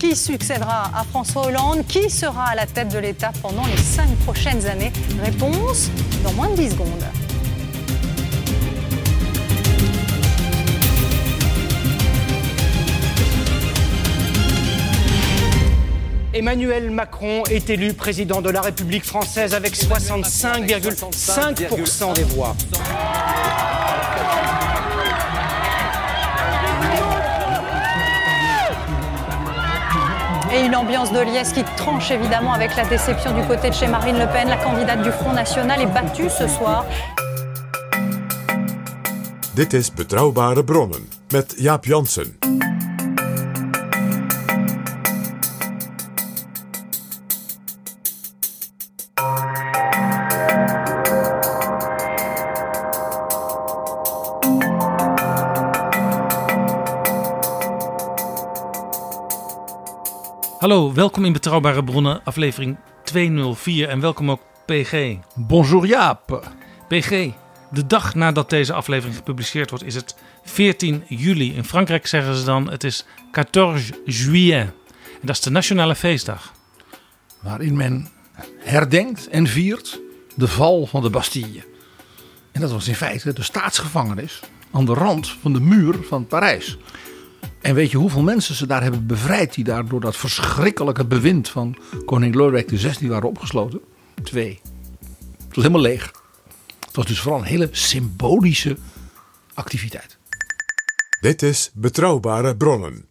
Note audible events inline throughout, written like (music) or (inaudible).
Qui succédera à François Hollande? Qui sera à la tête de l'État pendant les cinq prochaines années? Réponse dans moins de 10 secondes. Emmanuel Macron est élu président de la République française avec 65,5% des voix. Et une ambiance de liesse qui tranche évidemment avec la déception du côté de chez Marine Le Pen. La candidate du Front National est battue ce soir. Dit Betrouwbare Bronnen met Jaap Jansen. Hallo, welkom in Betrouwbare Bronnen, aflevering 204 en welkom ook PG. Bonjour Jaap. PG, de dag nadat deze aflevering gepubliceerd wordt is het 14 juli. In Frankrijk zeggen ze dan het is 14 juillet. En dat is de nationale feestdag. Waarin men herdenkt en viert de val van de Bastille. En dat was in feite de staatsgevangenis aan de rand van de muur van Parijs. En weet je hoeveel mensen ze daar hebben bevrijd die daar door dat verschrikkelijke bewind van koning Lodewijk XVI waren opgesloten? Twee. Het was helemaal leeg. Het was dus vooral een hele symbolische activiteit. Dit is Betrouwbare Bronnen.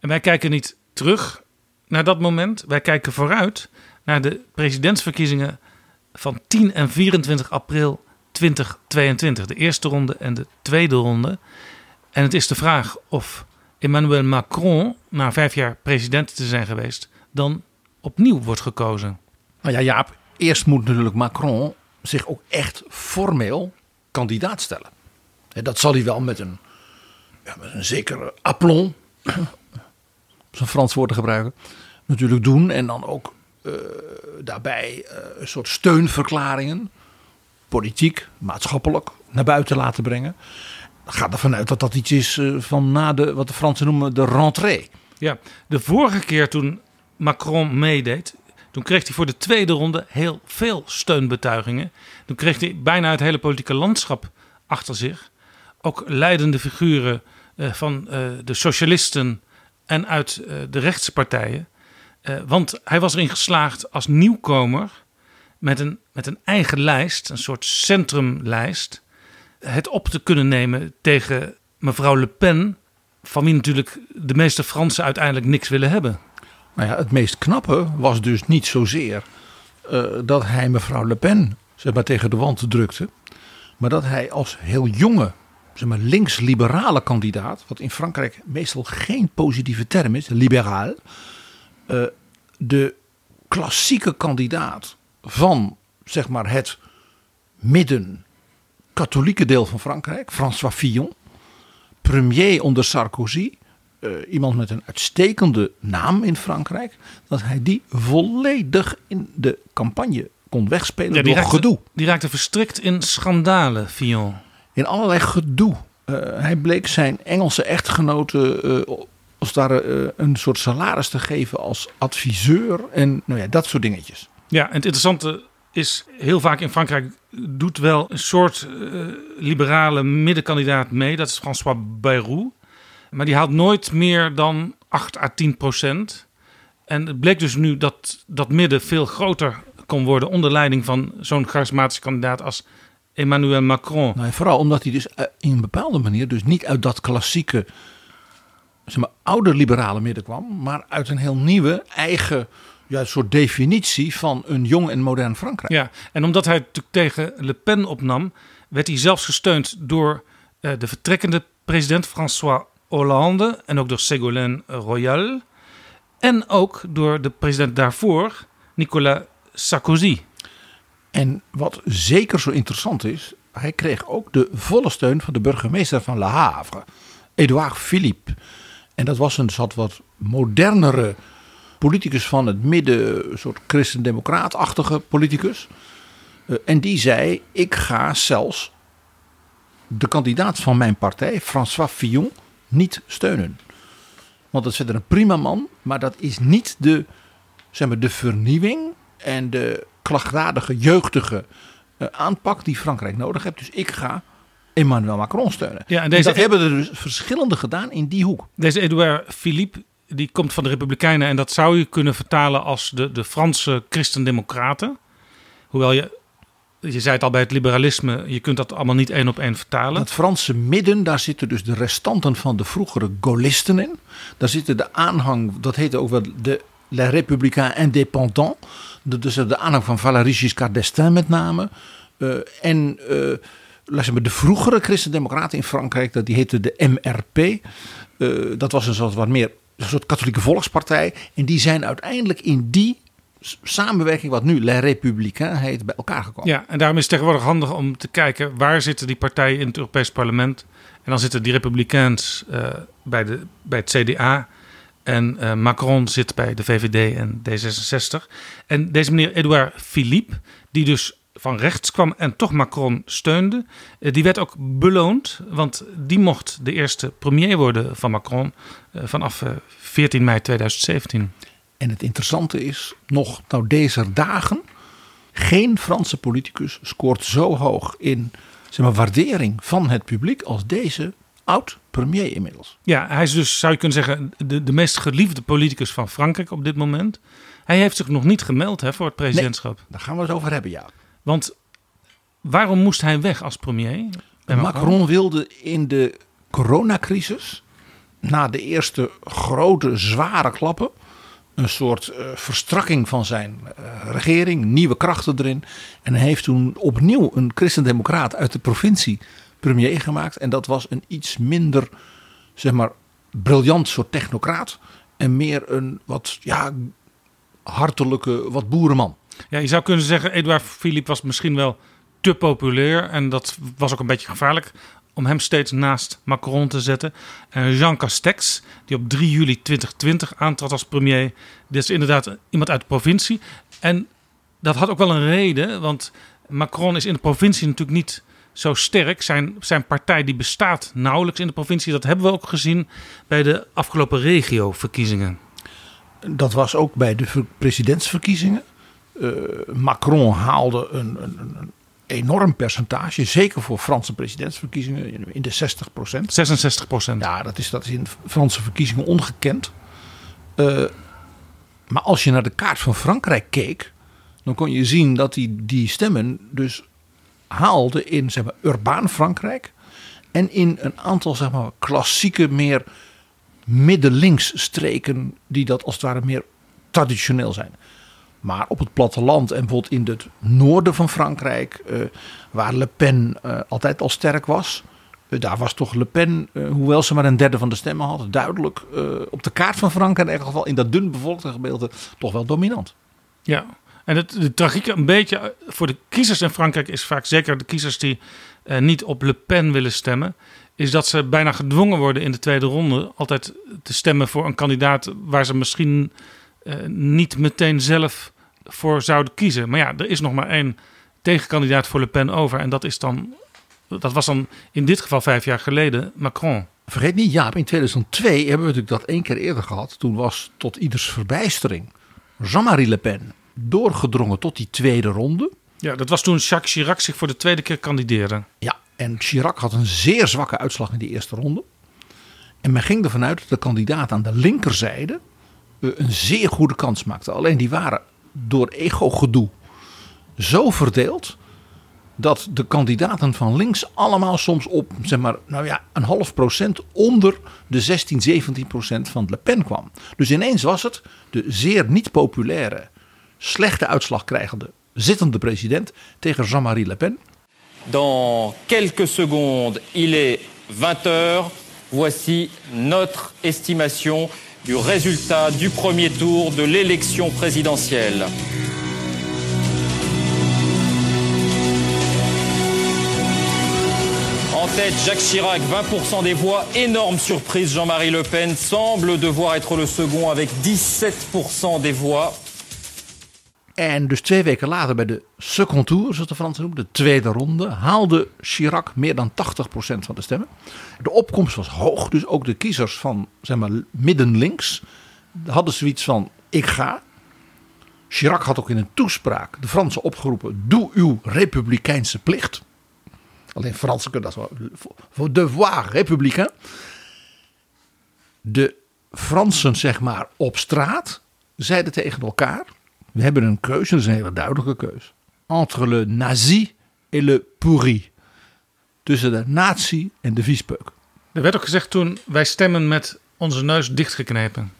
En wij kijken niet terug naar dat moment, wij kijken vooruit naar de presidentsverkiezingen van 10 en 24 april 2022. De eerste ronde en de tweede ronde. En het is de vraag of Emmanuel Macron, na vijf jaar president te zijn geweest, dan opnieuw wordt gekozen. Nou ja, Jaap, eerst moet natuurlijk Macron zich ook echt formeel kandidaat stellen. En dat zal hij wel met een, ja, met een zekere aplomb, (clears throat) om zo'n Frans woord te gebruiken, natuurlijk doen. En dan ook eh, daarbij eh, een soort steunverklaringen, politiek, maatschappelijk, naar buiten laten brengen. Ga ervan uit dat dat iets is eh, van na de, wat de Fransen noemen, de rentrée. Ja, de vorige keer toen Macron meedeed, toen kreeg hij voor de tweede ronde heel veel steunbetuigingen. Toen kreeg hij bijna het hele politieke landschap achter zich. Ook leidende figuren eh, van eh, de socialisten en uit de rechtse partijen. Eh, want hij was erin geslaagd als nieuwkomer met een, met een eigen lijst, een soort centrumlijst, het op te kunnen nemen tegen mevrouw Le Pen, van wie natuurlijk de meeste Fransen uiteindelijk niks willen hebben. Nou ja, het meest knappe was dus niet zozeer eh, dat hij mevrouw Le Pen zeg maar, tegen de wand drukte. Maar dat hij als heel jonge, zeg maar, links-liberale kandidaat, wat in Frankrijk meestal geen positieve term is, liberaal, eh, de klassieke kandidaat van zeg maar, het midden-katholieke deel van Frankrijk, François Fillon, premier onder Sarkozy, eh, iemand met een uitstekende naam in Frankrijk, dat hij die volledig in de campagne kon wegspelen Ja, die, door raakte, gedoe. die raakte verstrikt in schandalen, Fillon. In allerlei gedoe. Eh, hij bleek zijn Engelse echtgenote eh, als daar een soort salaris te geven als adviseur en nou ja, dat soort dingetjes. Ja, en het interessante is heel vaak in Frankrijk doet wel een soort uh, liberale middenkandidaat mee. Dat is François Bayrou. Maar die haalt nooit meer dan 8 à 10 procent. En het bleek dus nu dat dat midden veel groter kon worden onder leiding van zo'n charismatische kandidaat als Emmanuel Macron. Nou, vooral omdat hij dus in een bepaalde manier dus niet uit dat klassieke zeg maar, oude liberale midden kwam, maar uit een heel nieuwe eigen ja, soort definitie van een jong en modern Frankrijk. Ja, en omdat hij natuurlijk tegen Le Pen opnam, werd hij zelfs gesteund door uh, de vertrekkende president François Hollande en ook door Ségolène Royal. En ook door de president daarvoor, Nicolas Sarkozy. En wat zeker zo interessant is, hij kreeg ook de volle steun van de burgemeester van Le Havre, Edouard Philippe. En dat was een soort wat modernere politicus van het midden, een soort christendemocraatachtige politicus. Uh, en die zei: Ik ga zelfs de kandidaat van mijn partij, François Fillon, niet steunen. Want dat is verder een prima man, maar dat is niet de, zeg maar, de vernieuwing en de klachtdadige, jeugdige uh, aanpak die Frankrijk nodig heeft. Dus ik ga Emmanuel Macron steunen. Ja, en, deze, dat hebben er dus verschillende gedaan in die hoek. Deze Edouard Philippe, die komt van de Republikeinen en dat zou je kunnen vertalen als de, de Franse christendemocraten. Hoewel je, je zei het al bij het liberalisme, je kunt dat allemaal niet één op één vertalen. Het Franse midden, daar zitten dus de restanten van de vroegere Gaullisten in. Daar zitten de aanhang, dat heette ook wel de Les Républicains Indépendants. Dus de aanhang van Valéry Giscard d'Estaing met name. Uh, en uh, de vroegere christendemocraten in Frankrijk, dat die heette de MRP. Uh, dat was een soort wat meer een soort katholieke volkspartij. En die zijn uiteindelijk in die samenwerking, wat nu Les Républicains heet, bij elkaar gekomen. Ja, en daarom is het tegenwoordig handig om te kijken waar zitten die partijen in het Europees Parlement. En dan zitten die Republikeins uh, bij, de, bij het CDA. En uh, Macron zit bij de VVD en D66. En deze meneer Edouard Philippe, die dus van rechts kwam en toch Macron steunde. Eh, die werd ook beloond, want die mocht de eerste premier worden van Macron eh, vanaf 14 eh, mei 2017. En het interessante is, nog nou deze dagen, geen Franse politicus scoort zo hoog in zeg maar, waardering van het publiek als deze oud-premier inmiddels. Ja, hij is dus, zou je kunnen zeggen, de, de meest geliefde politicus van Frankrijk op dit moment. Hij heeft zich nog niet gemeld hè, voor het presidentschap. daar gaan we het over hebben, ja. Want waarom moest hij weg als premier? Macron? Wilde in de coronacrisis, na de eerste grote zware klappen, een soort uh, verstrakking van zijn uh, regering, nieuwe krachten erin. En heeft toen opnieuw een christendemocraat uit de provincie premier gemaakt. En dat was een iets minder, zeg maar, briljant soort technocraat. En meer een wat, ja, hartelijke, wat boerenman. Ja, je zou kunnen zeggen, Edouard Philippe was misschien wel te populair. En dat was ook een beetje gevaarlijk om hem steeds naast Macron te zetten. En Jean Castex, die op 3 juli 2020 aantrad als premier. Dit is inderdaad iemand uit de provincie. En dat had ook wel een reden, want Macron is in de provincie natuurlijk niet zo sterk. Zijn, zijn partij die bestaat nauwelijks in de provincie. Dat hebben we ook gezien bij de afgelopen regioverkiezingen. Dat was ook bij de presidentsverkiezingen. Uh, Macron haalde een, een, een, enorm percentage, zeker voor Franse presidentsverkiezingen, in de 60 procent. 66 procent. Ja, dat is, dat is in Franse verkiezingen ongekend. Uh, maar als je naar de kaart van Frankrijk keek, dan kon je zien dat hij die stemmen dus haalde in zeg maar, urbaan Frankrijk. En in een aantal zeg maar, klassieke, meer middenlinks streken, die dat als het ware meer traditioneel zijn. Maar op het platteland en bijvoorbeeld in het noorden van Frankrijk, uh, waar Le Pen uh, altijd al sterk was, uh, daar was toch Le Pen, hoewel ze maar een derde van de stemmen had, duidelijk op de kaart van Frankrijk, in ieder geval in dat dun bevolkte gedeelte, toch wel dominant. Ja, en het, de tragiek een beetje voor de kiezers in Frankrijk is vaak zeker de kiezers die niet op Le Pen willen stemmen, is dat ze bijna gedwongen worden in de tweede ronde altijd te stemmen voor een kandidaat waar ze misschien niet meteen zelf voor zouden kiezen. Maar ja, er is nog maar één tegenkandidaat voor Le Pen over. En dat is dan, dat was dan in dit geval vijf jaar geleden Macron. Vergeet niet, Jaap, in 2002 hebben we natuurlijk dat één keer eerder gehad. Toen was tot ieders verbijstering Jean-Marie Le Pen doorgedrongen tot die tweede ronde. Ja, dat was toen Jacques Chirac zich voor de tweede keer kandideerde. Ja, en Chirac had een zeer zwakke uitslag in die eerste ronde. En men ging ervan uit dat de kandidaat aan de linkerzijde eh, een zeer goede kans maakte. Alleen die waren door ego-gedoe zo verdeeld dat de kandidaten van links allemaal soms op zeg maar, nou ja, een half procent onder de 16, 17 procent van Le Pen kwam. Dus ineens was het de zeer niet populaire, slechte uitslag krijgende zittende president tegen Jean-Marie Le Pen. Dans quelques secondes, il est 20 heures. Voici notre estimation du résultat du premier tour de l'élection présidentielle. En tête, Jacques Chirac, 20% des voix. Énorme surprise, Jean-Marie Le Pen semble devoir être le second avec 17% des voix. En dus twee weken later bij de second tour, zoals de Fransen noemen, de tweede ronde, haalde Chirac meer dan 80% van de stemmen. De opkomst was hoog, dus ook de kiezers van zeg maar, midden-links hadden zoiets van: ik ga. Chirac had ook in een toespraak de Fransen opgeroepen: doe uw republikeinse plicht. Alleen Fransen kunnen dat wel. Devoir républicain. De Fransen, zeg maar, op straat zeiden tegen elkaar: we hebben een keuze, dat is een hele duidelijke keuze. Entre le nazi et le pourri. Tussen de nazi en de viespeuk. Er werd ook gezegd toen, wij stemmen met onze neus dichtgeknepen.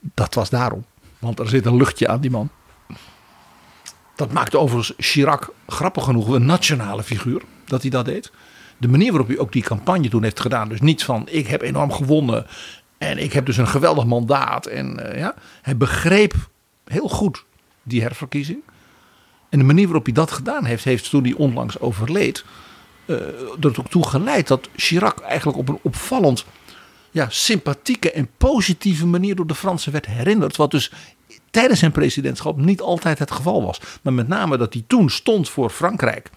Dat was daarom. Want er zit een luchtje aan die man. Dat maakte overigens Chirac grappig genoeg een nationale figuur. Dat hij dat deed. De manier waarop hij ook die campagne toen heeft gedaan. Dus niet van ik heb enorm gewonnen. En ik heb dus een geweldig mandaat. En uh, ja, hij begreep heel goed die herverkiezing. En de manier waarop hij dat gedaan heeft, heeft toen hij onlangs overleed, uh, ook toe geleid dat Chirac eigenlijk op een opvallend ja, sympathieke en positieve manier door de Fransen werd herinnerd. Wat dus tijdens zijn presidentschap niet altijd het geval was. Maar met name dat hij toen stond voor Frankrijk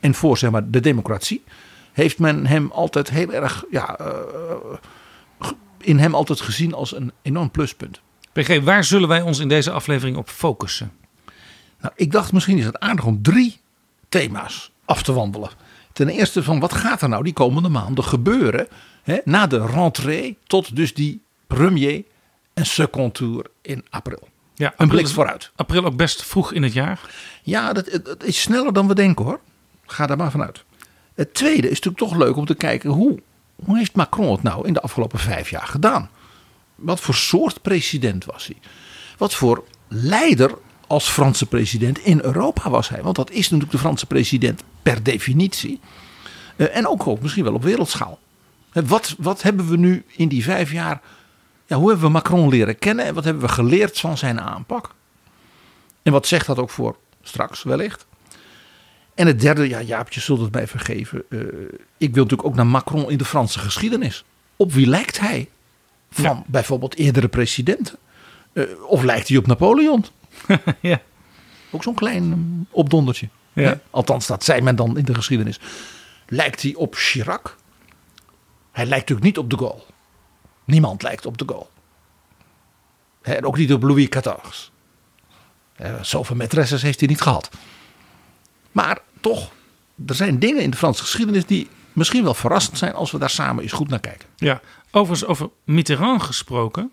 en voor zeg maar, de democratie, heeft men hem altijd heel erg, ja, uh, in hem altijd gezien als een enorm pluspunt. PG, waar zullen wij ons in deze aflevering op focussen? Nou, ik dacht misschien is het aardig om drie thema's af te wandelen. Ten eerste van wat gaat er nou die komende maanden gebeuren hè, na de rentrée tot dus die premier en second tour in april. Ja, een blik vooruit. April ook best vroeg in het jaar. Ja, dat, dat is sneller dan we denken hoor. Ga daar maar vanuit. Het tweede is natuurlijk toch leuk om te kijken hoe, hoe heeft Macron het nou in de afgelopen vijf jaar gedaan? Wat voor soort president was hij? Wat voor leider als Franse president in Europa was hij? Want dat is natuurlijk de Franse president per definitie. Uh, en ook, ook misschien wel op wereldschaal. Wat, wat hebben we nu in die vijf jaar. Ja, hoe hebben we Macron leren kennen en wat hebben we geleerd van zijn aanpak? En wat zegt dat ook voor straks wellicht? En het derde, ja, Jaapje zult het mij vergeven. Uh, ik wil natuurlijk ook naar Macron in de Franse geschiedenis. Op wie lijkt hij? Van ja. bijvoorbeeld eerdere presidenten. Uh, of lijkt hij op Napoleon? (laughs) ja. Ook zo'n klein um, opdondertje. Ja. Hè? Althans, dat zei men dan in de geschiedenis. Lijkt hij op Chirac? Hij lijkt natuurlijk niet op de Gaulle. Niemand lijkt op de Gaulle. Hè, en ook niet op Louis XIV. Hè, zoveel maîtresses heeft hij niet gehad. Maar toch, er zijn dingen in de Franse geschiedenis die misschien wel verrassend zijn als we daar samen eens goed naar kijken. Ja, overigens over Mitterrand gesproken.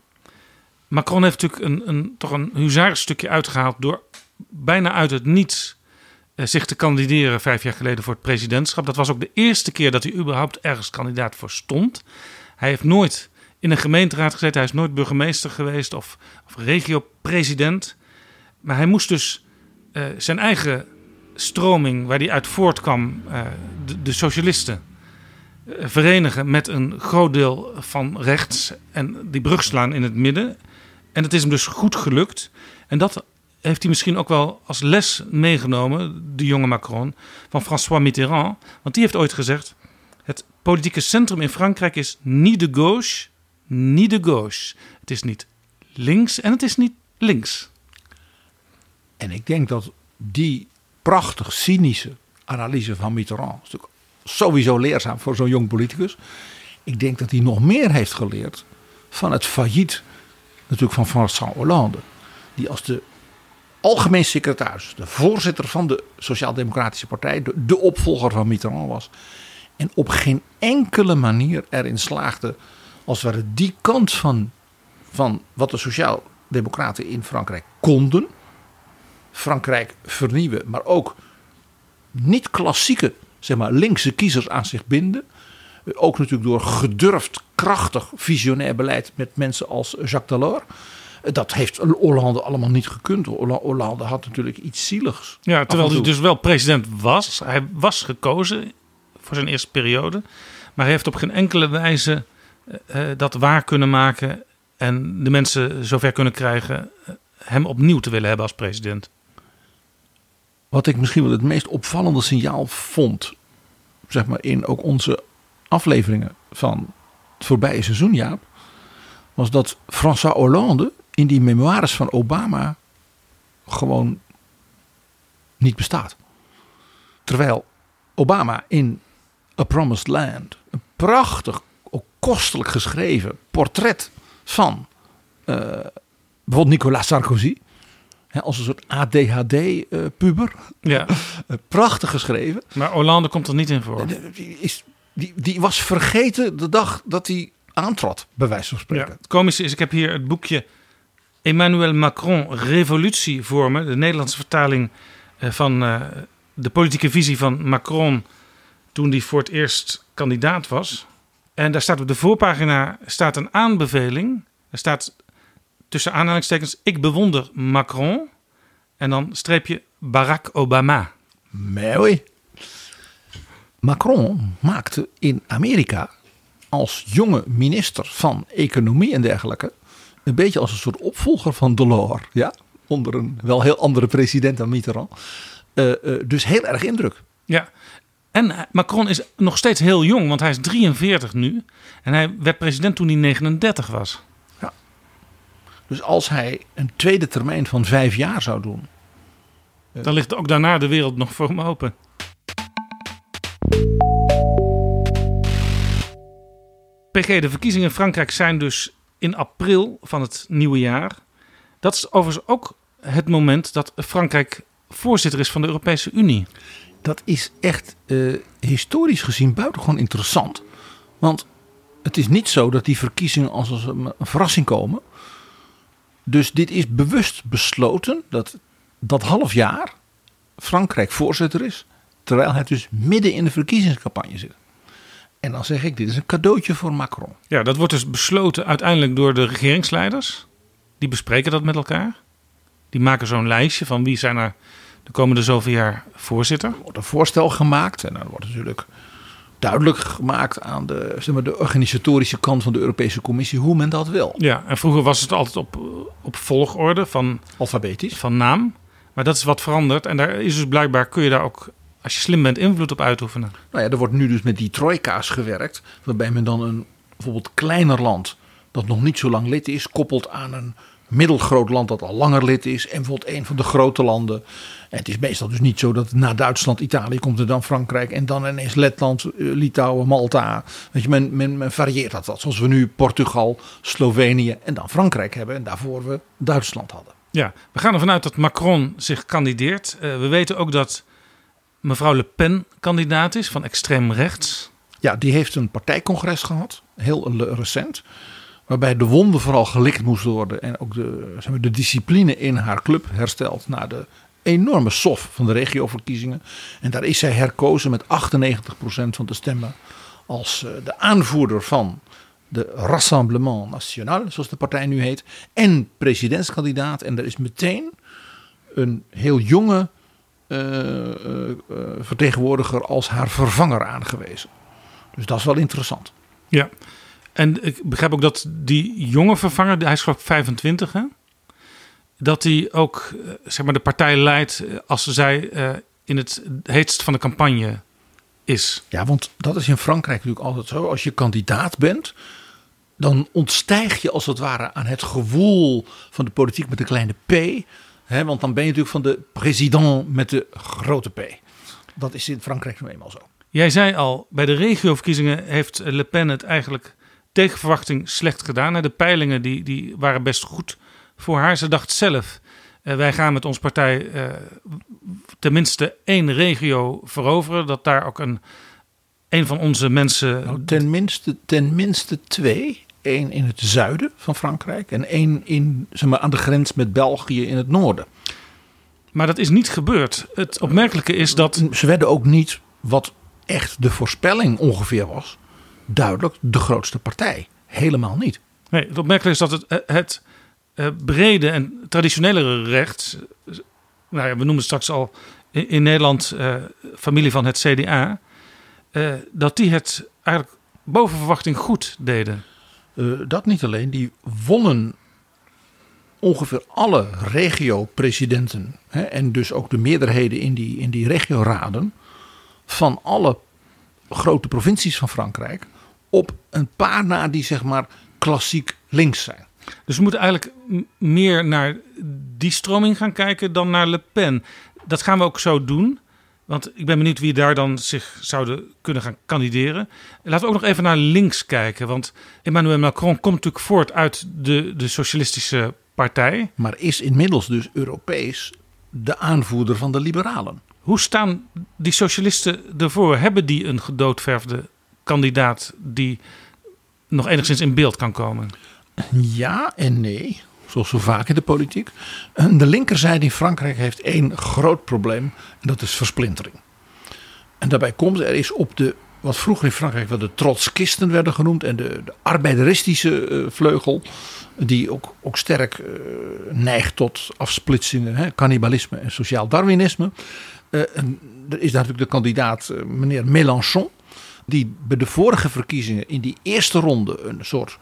Macron heeft natuurlijk een, een, toch een huzarenstukje uitgehaald door bijna uit het niets uh, zich te kandideren vijf jaar geleden voor het presidentschap. Dat was ook de eerste keer dat hij überhaupt ergens kandidaat voor stond. Hij heeft nooit in een gemeenteraad gezeten, hij is nooit burgemeester geweest of, of regio-president. Maar hij moest dus uh, zijn eigen stroming waar hij uit voortkwam, de, de socialisten, verenigen met een groot deel van rechts en die brug slaan in het midden. En het is hem dus goed gelukt. En dat heeft hij misschien ook wel als les meegenomen, de jonge Macron, van François Mitterrand. Want die heeft ooit gezegd: het politieke centrum in Frankrijk is niet de gauche, niet de gauche. Het is niet links en het is niet links. En ik denk dat die prachtig cynische analyse van Mitterrand natuurlijk sowieso leerzaam voor zo'n jong politicus. Ik denk dat hij nog meer heeft geleerd van het failliet natuurlijk van François Hollande. Die als de algemeen secretaris, de voorzitter van de Sociaal-Democratische Partij, de, opvolger van Mitterrand was. En op geen enkele manier erin slaagde, als het ware die kant van, van wat de Sociaal-Democraten in Frankrijk konden. Frankrijk vernieuwen, maar ook niet klassieke zeg maar, linkse kiezers aan zich binden. Ook natuurlijk door gedurfd, krachtig, visionair beleid met mensen als Jacques Delors. Dat heeft Hollande allemaal niet gekund. Hollande had natuurlijk iets zieligs. Ja, terwijl hij dus wel president was. Hij was gekozen voor zijn eerste periode. Maar hij heeft op geen enkele wijze uh, dat waar kunnen maken. En de mensen zover kunnen krijgen hem opnieuw te willen hebben als president. Wat ik misschien wel het meest opvallende signaal vond. Zeg maar in ook onze afleveringen van het voorbije seizoen, Jaap. Was dat François Hollande in die memoires van Obama gewoon niet bestaat. Terwijl Obama in A Promised Land een prachtig, ook kostelijk geschreven portret van uh, bijvoorbeeld Nicolas Sarkozy. Als een soort ADHD-puber. Uh, ja. (laughs) prachtig geschreven. Maar Hollande komt er niet in voor. Die, is, die, die was vergeten de dag dat hij aantrad, bij wijze van spreken. Ja, het komische is, ik heb hier het boekje Emmanuel Macron Revolutie voor me. De Nederlandse vertaling uh, van uh, de politieke visie van Macron toen hij voor het eerst kandidaat was. En daar staat op de voorpagina staat een aanbeveling. Er staat tussen aanhalingstekens: Ik bewonder Macron. En dan streepje Barack Obama. Mooi. Macron maakte in Amerika als jonge minister van Economie en dergelijke. een beetje als een soort opvolger van Delors. Ja, onder een wel heel andere president dan Mitterrand. Uh, uh, dus heel erg indruk. Ja, en Macron is nog steeds heel jong, want hij is 43 nu. En hij werd president toen hij 39 was. Dus als hij een tweede termijn van vijf jaar zou doen. Dan ligt ook daarna de wereld nog voor hem open. PG, de verkiezingen in Frankrijk zijn dus in april van het nieuwe jaar. Dat is overigens ook het moment dat Frankrijk voorzitter is van de Europese Unie dat is echt uh, historisch gezien buitengewoon interessant. Want het is niet zo dat die verkiezingen als een verrassing komen. Dus dit is bewust besloten dat dat half jaar Frankrijk voorzitter is. Terwijl hij dus midden in de verkiezingscampagne zit. En dan zeg ik, dit is een cadeautje voor Macron. Ja, dat wordt dus besloten uiteindelijk door de regeringsleiders. Die bespreken dat met elkaar. Die maken zo'n lijstje van wie zijn er de komende zoveel jaar voorzitter. Er wordt een voorstel gemaakt en dan wordt natuurlijk duidelijk gemaakt aan de, zeg maar, de organisatorische kant van de Europese Commissie hoe men dat wil. Ja, en vroeger was het altijd op, op volgorde van alfabetisch van naam. Maar dat is wat veranderd en daar is dus blijkbaar kun je daar ook als je slim bent invloed op uitoefenen. Nou ja, er wordt nu dus met die trojka's gewerkt, waarbij men dan een bijvoorbeeld kleiner land dat nog niet zo lang lid is, koppelt aan een middelgroot land dat al langer lid is. En bijvoorbeeld een van de grote landen. En het is meestal dus niet zo dat na Duitsland, Italië komt er dan Frankrijk. En dan ineens Letland, eh, Litouwen, Malta. Weet je, men, men, men varieert dat wat. Zoals we nu Portugal, Slovenië en dan Frankrijk hebben. En daarvoor we Duitsland hadden. Ja, we gaan ervan uit dat Macron zich kandideert. Uh, we weten ook dat mevrouw Le Pen kandidaat is van extreem rechts. Ja, die heeft een partijcongres gehad. Heel recent. Waarbij de wonden vooral gelikt moest worden. En ook de, zeg maar, de discipline in haar club hersteld. Na de enorme sof van de regioverkiezingen. En daar is zij herkozen met 98% van de stemmen. Als uh, de aanvoerder van de Rassemblement National, zoals de partij nu heet. En presidentskandidaat. En er is meteen een heel jonge uh, uh, vertegenwoordiger als haar vervanger aangewezen. Dus dat is wel interessant. Ja. En ik begrijp ook dat die jonge vervanger, hij is geloof 25 hè? Dat hij ook eh, zeg maar, de partij leidt eh, als zij uh, in het heetst van de campagne is. Ja, want dat is in Frankrijk natuurlijk altijd zo. Als je kandidaat bent, dan ontstijg je als het ware aan het gewoel van de politiek met de kleine p. Hè, want dan ben je natuurlijk van de president met de grote p. Dat is in Frankrijk nu eenmaal zo. Jij zei al, bij de regioverkiezingen heeft Le Pen het eigenlijk tegen verwachting slecht gedaan. De peilingen die, die waren best goed voor haar. Ze dacht zelf Uh, wij gaan met onze partij uh, tenminste één regio veroveren. Dat daar ook een, een van onze mensen. Nou, tenminste, tenminste twee. Eén in het zuiden van Frankrijk en één in, zeg maar, aan de grens met België in het noorden. Maar dat is niet gebeurd. Het opmerkelijke is dat. Ze werden ook niet, wat echt de voorspelling ongeveer was, duidelijk de grootste partij. Helemaal niet. Nee, het opmerkelijke is dat het, het, het brede en traditionele recht. Nou ja, we noemen straks al in, in Nederland uh, familie van het CDA. Uh, dat die het eigenlijk boven verwachting goed deden. Uh, dat niet alleen, die wonnen ongeveer alle regio-presidenten en dus ook de meerderheden in die, in die regioraden van alle grote provincies van Frankrijk op een paar na die zeg maar klassiek links zijn. Dus we moeten eigenlijk meer naar die stroming gaan kijken dan naar Le Pen. Dat gaan we ook zo doen. Want ik ben benieuwd wie daar dan zich zouden kunnen gaan kandideren. Laten we ook nog even naar links kijken. Want Emmanuel Macron komt natuurlijk voort uit de, de socialistische partij. Maar is inmiddels dus Europees de aanvoerder van de liberalen. Hoe staan die socialisten ervoor? Hebben die een gedoodverfde kandidaat die nog enigszins in beeld kan komen? Ja en nee. Zoals zo vaak in de politiek. De linkerzijde in Frankrijk heeft één groot probleem. En dat is versplintering. En daarbij komt er is op de wat vroeger in Frankrijk wel de trotskisten werden genoemd. En de, de arbeideristische uh, vleugel. Die ook, ook sterk uh, neigt tot afsplitsingen, cannibalisme en sociaal darwinisme. En er is natuurlijk de kandidaat meneer Mélenchon. Die bij de vorige verkiezingen in die eerste ronde een soort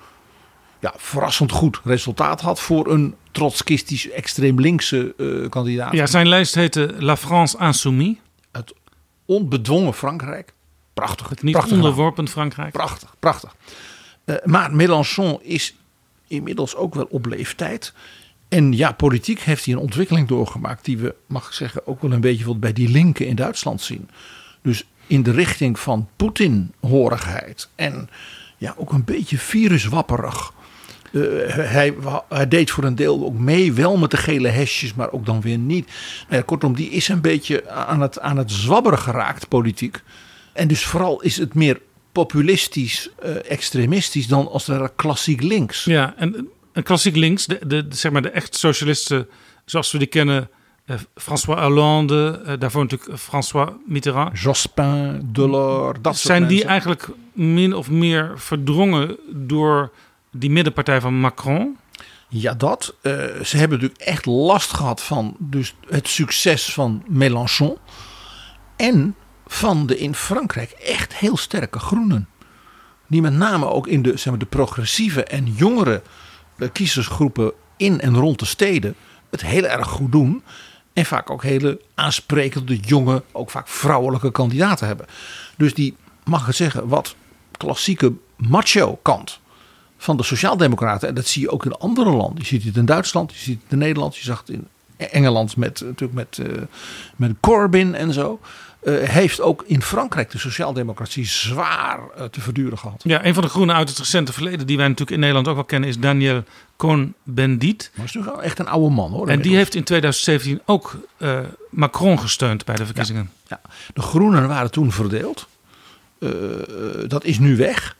ja, verrassend goed resultaat had voor een trotskistisch extreem linkse kandidaat. Ja, zijn lijst heette La France Insoumise. Het onbedwongen Frankrijk. Prachtig. Het niet prachtig onderworpen naam. Frankrijk. Prachtig, prachtig. Uh, maar Mélenchon is inmiddels ook wel op leeftijd. En ja, politiek heeft hij een ontwikkeling doorgemaakt die we, mag ik zeggen, ook wel een beetje bij die linken in Duitsland zien. Dus in de richting van Poetin-horigheid en ja, ook een beetje viruswapperig. Uh, hij, deed voor een deel ook mee, wel met de gele hesjes, maar ook dan weer niet. Nou kortom, die is een beetje aan het, aan het zwabberen geraakt, politiek. En dus vooral is het meer populistisch, uh, extremistisch dan als er klassiek links. Ja, en klassiek links, de, de, zeg maar de echt socialisten zoals we die kennen. Uh, François Hollande, uh, daarvoor natuurlijk François Mitterrand. Jospin, Delors, dat Zijn soort die eigenlijk min of meer verdrongen door die middenpartij van Macron? Ja, dat. Uh, ze hebben natuurlijk echt last gehad van dus het succes van Mélenchon. En van de in Frankrijk echt heel sterke groenen. Die met name ook in de, zeg maar, de progressieve en jongere kiezersgroepen in en rond de steden het heel erg goed doen. En vaak ook hele aansprekende, jonge, ook vaak vrouwelijke kandidaten hebben. Dus die, mag het zeggen, wat klassieke macho kant van de Sociaaldemocraten. En dat zie je ook in andere landen. Je ziet het in Duitsland, je ziet het in Nederland, je zag het in Engeland met, natuurlijk met, uh, met Corbyn en zo. Uh, heeft ook in Frankrijk de sociaaldemocratie zwaar uh, te verduren gehad. Ja, een van de groenen uit het recente verleden, die wij natuurlijk in Nederland ook wel kennen, is Daniel Cohn-Bendit. Maar is natuurlijk echt een oude man hoor. En die heeft in 2017 ook uh, Macron gesteund bij de verkiezingen. Ja, ja. De groenen waren toen verdeeld. dat is nu weg.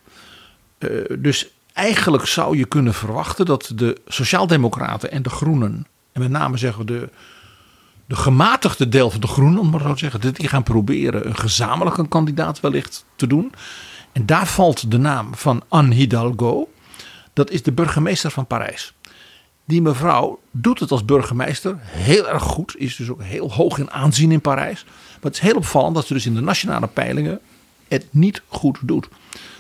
dus eigenlijk zou je kunnen verwachten dat de sociaaldemocraten en de groenen, en met name zeggen we de de gematigde deel van de Groenen, om maar zo te zeggen, die gaan proberen een gezamenlijke kandidaat wellicht te doen. En daar valt de naam van Anne Hidalgo. Dat is de burgemeester van Parijs. Die mevrouw doet het als burgemeester heel erg goed. Is dus ook heel hoog in aanzien in Parijs. Maar het is heel opvallend dat ze dus in de nationale peilingen het niet goed doet.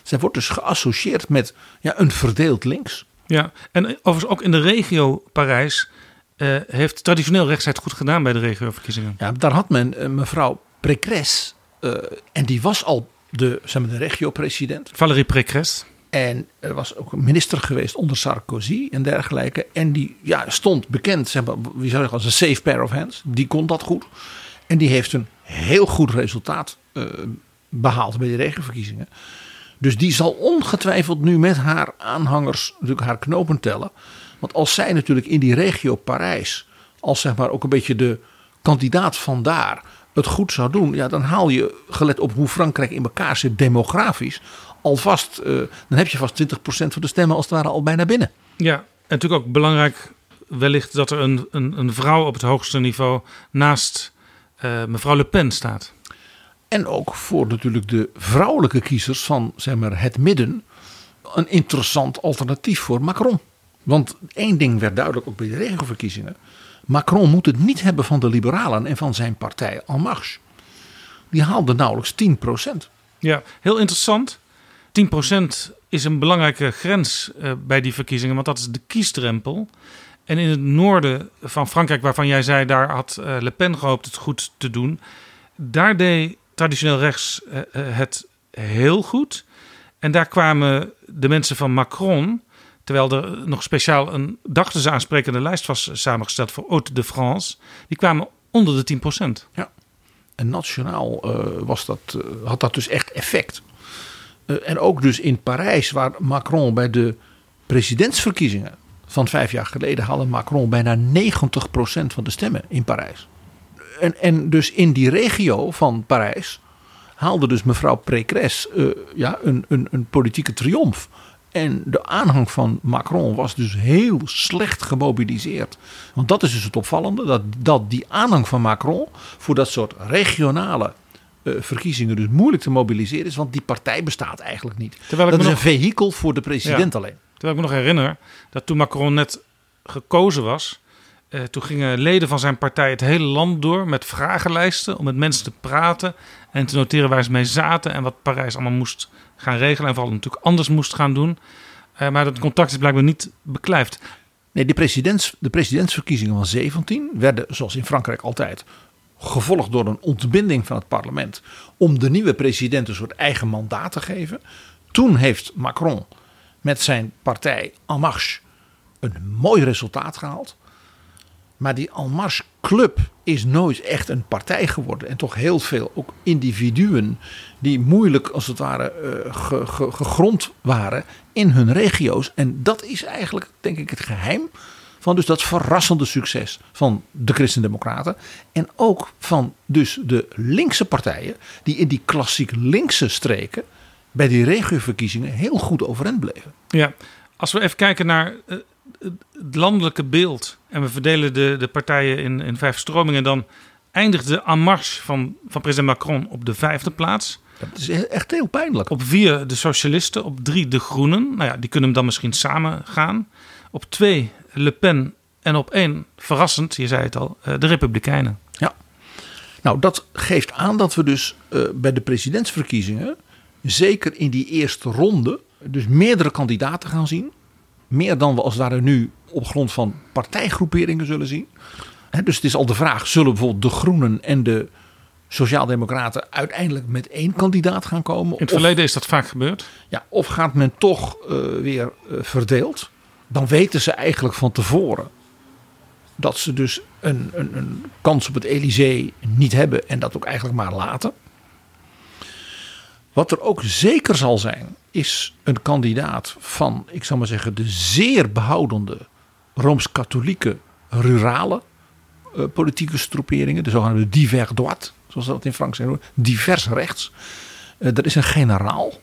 Zij wordt dus geassocieerd met ja, een verdeeld links. Ja, en overigens ook in de regio Parijs uh, heeft traditioneel rechts het goed gedaan bij de regioverkiezingen. Ja, daar had men uh, mevrouw Pécresse, uh, en die was al de, zeg maar, de regio-president. Valérie Pécresse. En er was ook een minister geweest onder Sarkozy en dergelijke. En die ja, stond bekend, zeg maar, wie zou zeggen, als een safe pair of hands. Die kon dat goed. En die heeft een heel goed resultaat behaald bij de regioverkiezingen. Dus die zal ongetwijfeld nu met haar aanhangers natuurlijk haar knopen tellen. Want als zij natuurlijk in die regio Parijs als zeg maar ook een beetje de kandidaat vandaar het goed zou doen, ja, dan haal je, gelet op hoe Frankrijk in elkaar zit demografisch, alvast, uh, dan heb je vast 20% van de stemmen als het ware al bijna binnen. Ja, en natuurlijk ook belangrijk wellicht dat er een, een, een vrouw op het hoogste niveau naast uh, mevrouw Le Pen staat. En ook voor natuurlijk de vrouwelijke kiezers van zeg maar, het midden een interessant alternatief voor Macron. Want één ding werd duidelijk ook bij de regenverkiezingen. Macron moet het niet hebben van de liberalen en van zijn partij En Marche. Die haalde nauwelijks 10%. Ja, heel interessant. 10% is een belangrijke grens uh, bij die verkiezingen, want dat is de kiesdrempel. En in het noorden van Frankrijk, waarvan jij zei, daar had uh, Le Pen gehoopt het goed te doen. Daar deed traditioneel rechts uh, het heel goed. En daar kwamen de mensen van Macron, terwijl er nog speciaal een ze aansprekende lijst was samengesteld voor Haute de France, die kwamen onder de 10%. Ja. En nationaal uh, was dat, uh, had dat dus echt effect. Uh, en ook dus in Parijs, waar Macron bij de presidentsverkiezingen van vijf jaar geleden haalde Macron bijna 90% van de stemmen in Parijs. En, en dus in die regio van Parijs haalde dus mevrouw Pécresse ja, een, een, een politieke triomf. En de aanhang van Macron was dus heel slecht gemobiliseerd. Want dat is dus het opvallende: dat, dat die aanhang van Macron voor dat soort regionale uh, verkiezingen dus moeilijk te mobiliseren is. Want die partij bestaat eigenlijk niet. Terwijl dat is nog, een vehikel voor de president ja, alleen. Terwijl ik me nog herinner dat toen Macron net gekozen was. Uh, toen gingen leden van zijn partij het hele land door met vragenlijsten om met mensen te praten en te noteren waar ze mee zaten en wat Parijs allemaal moest gaan regelen. En vooral natuurlijk anders moest gaan doen. Uh, maar dat contact is blijkbaar niet beklijft. Nee, de, presidents, de presidentsverkiezingen van 17 werden, zoals in Frankrijk altijd, gevolgd door een ontbinding van het parlement. om de nieuwe president een soort eigen mandaat te geven. Toen heeft Macron met zijn partij En Marche een mooi resultaat gehaald. Maar die Marche Club is nooit echt een partij geworden. En toch heel veel ook individuen die moeilijk als het ware uh, ge, ge, gegrond waren in hun regio's. En dat is eigenlijk denk ik het geheim van dus dat verrassende succes van de Christendemocraten. En ook van dus de linkse partijen die in die klassiek linkse streken bij die regioverkiezingen heel goed overeind bleven. Ja, als we even kijken naar uh, het landelijke beeld en we verdelen de, de partijen in, in vijf stromingen, dan eindigt de En Marche van, van president Macron op de vijfde plaats. Dat is echt heel pijnlijk. Op vier de socialisten, op drie de groenen. Nou ja, die kunnen hem dan misschien samen gaan. Op twee Le Pen en op één, verrassend, je zei het al, de Republikeinen. Ja. Nou, dat geeft aan dat we dus uh, bij de presidentsverkiezingen, zeker in die eerste ronde, dus meerdere kandidaten gaan zien. Meer dan we als het ware nu op grond van partijgroeperingen zullen zien. He, dus het is al de vraag: zullen bijvoorbeeld de Groenen en de Sociaaldemocraten uiteindelijk met één kandidaat gaan komen? In het verleden is dat vaak gebeurd. Ja, of gaat men toch uh, weer uh, verdeeld? Dan weten ze eigenlijk van tevoren dat ze dus een, een, een kans op het Elysée niet hebben en dat ook eigenlijk maar laten. Wat er ook zeker zal zijn, is een kandidaat van, ik zal maar zeggen, de zeer behoudende rooms-katholieke rurale uh, politieke stroeperingen, de zogenaamde divers droite, zoals dat in Frankrijk zijn, divers rechts. Uh, er is een generaal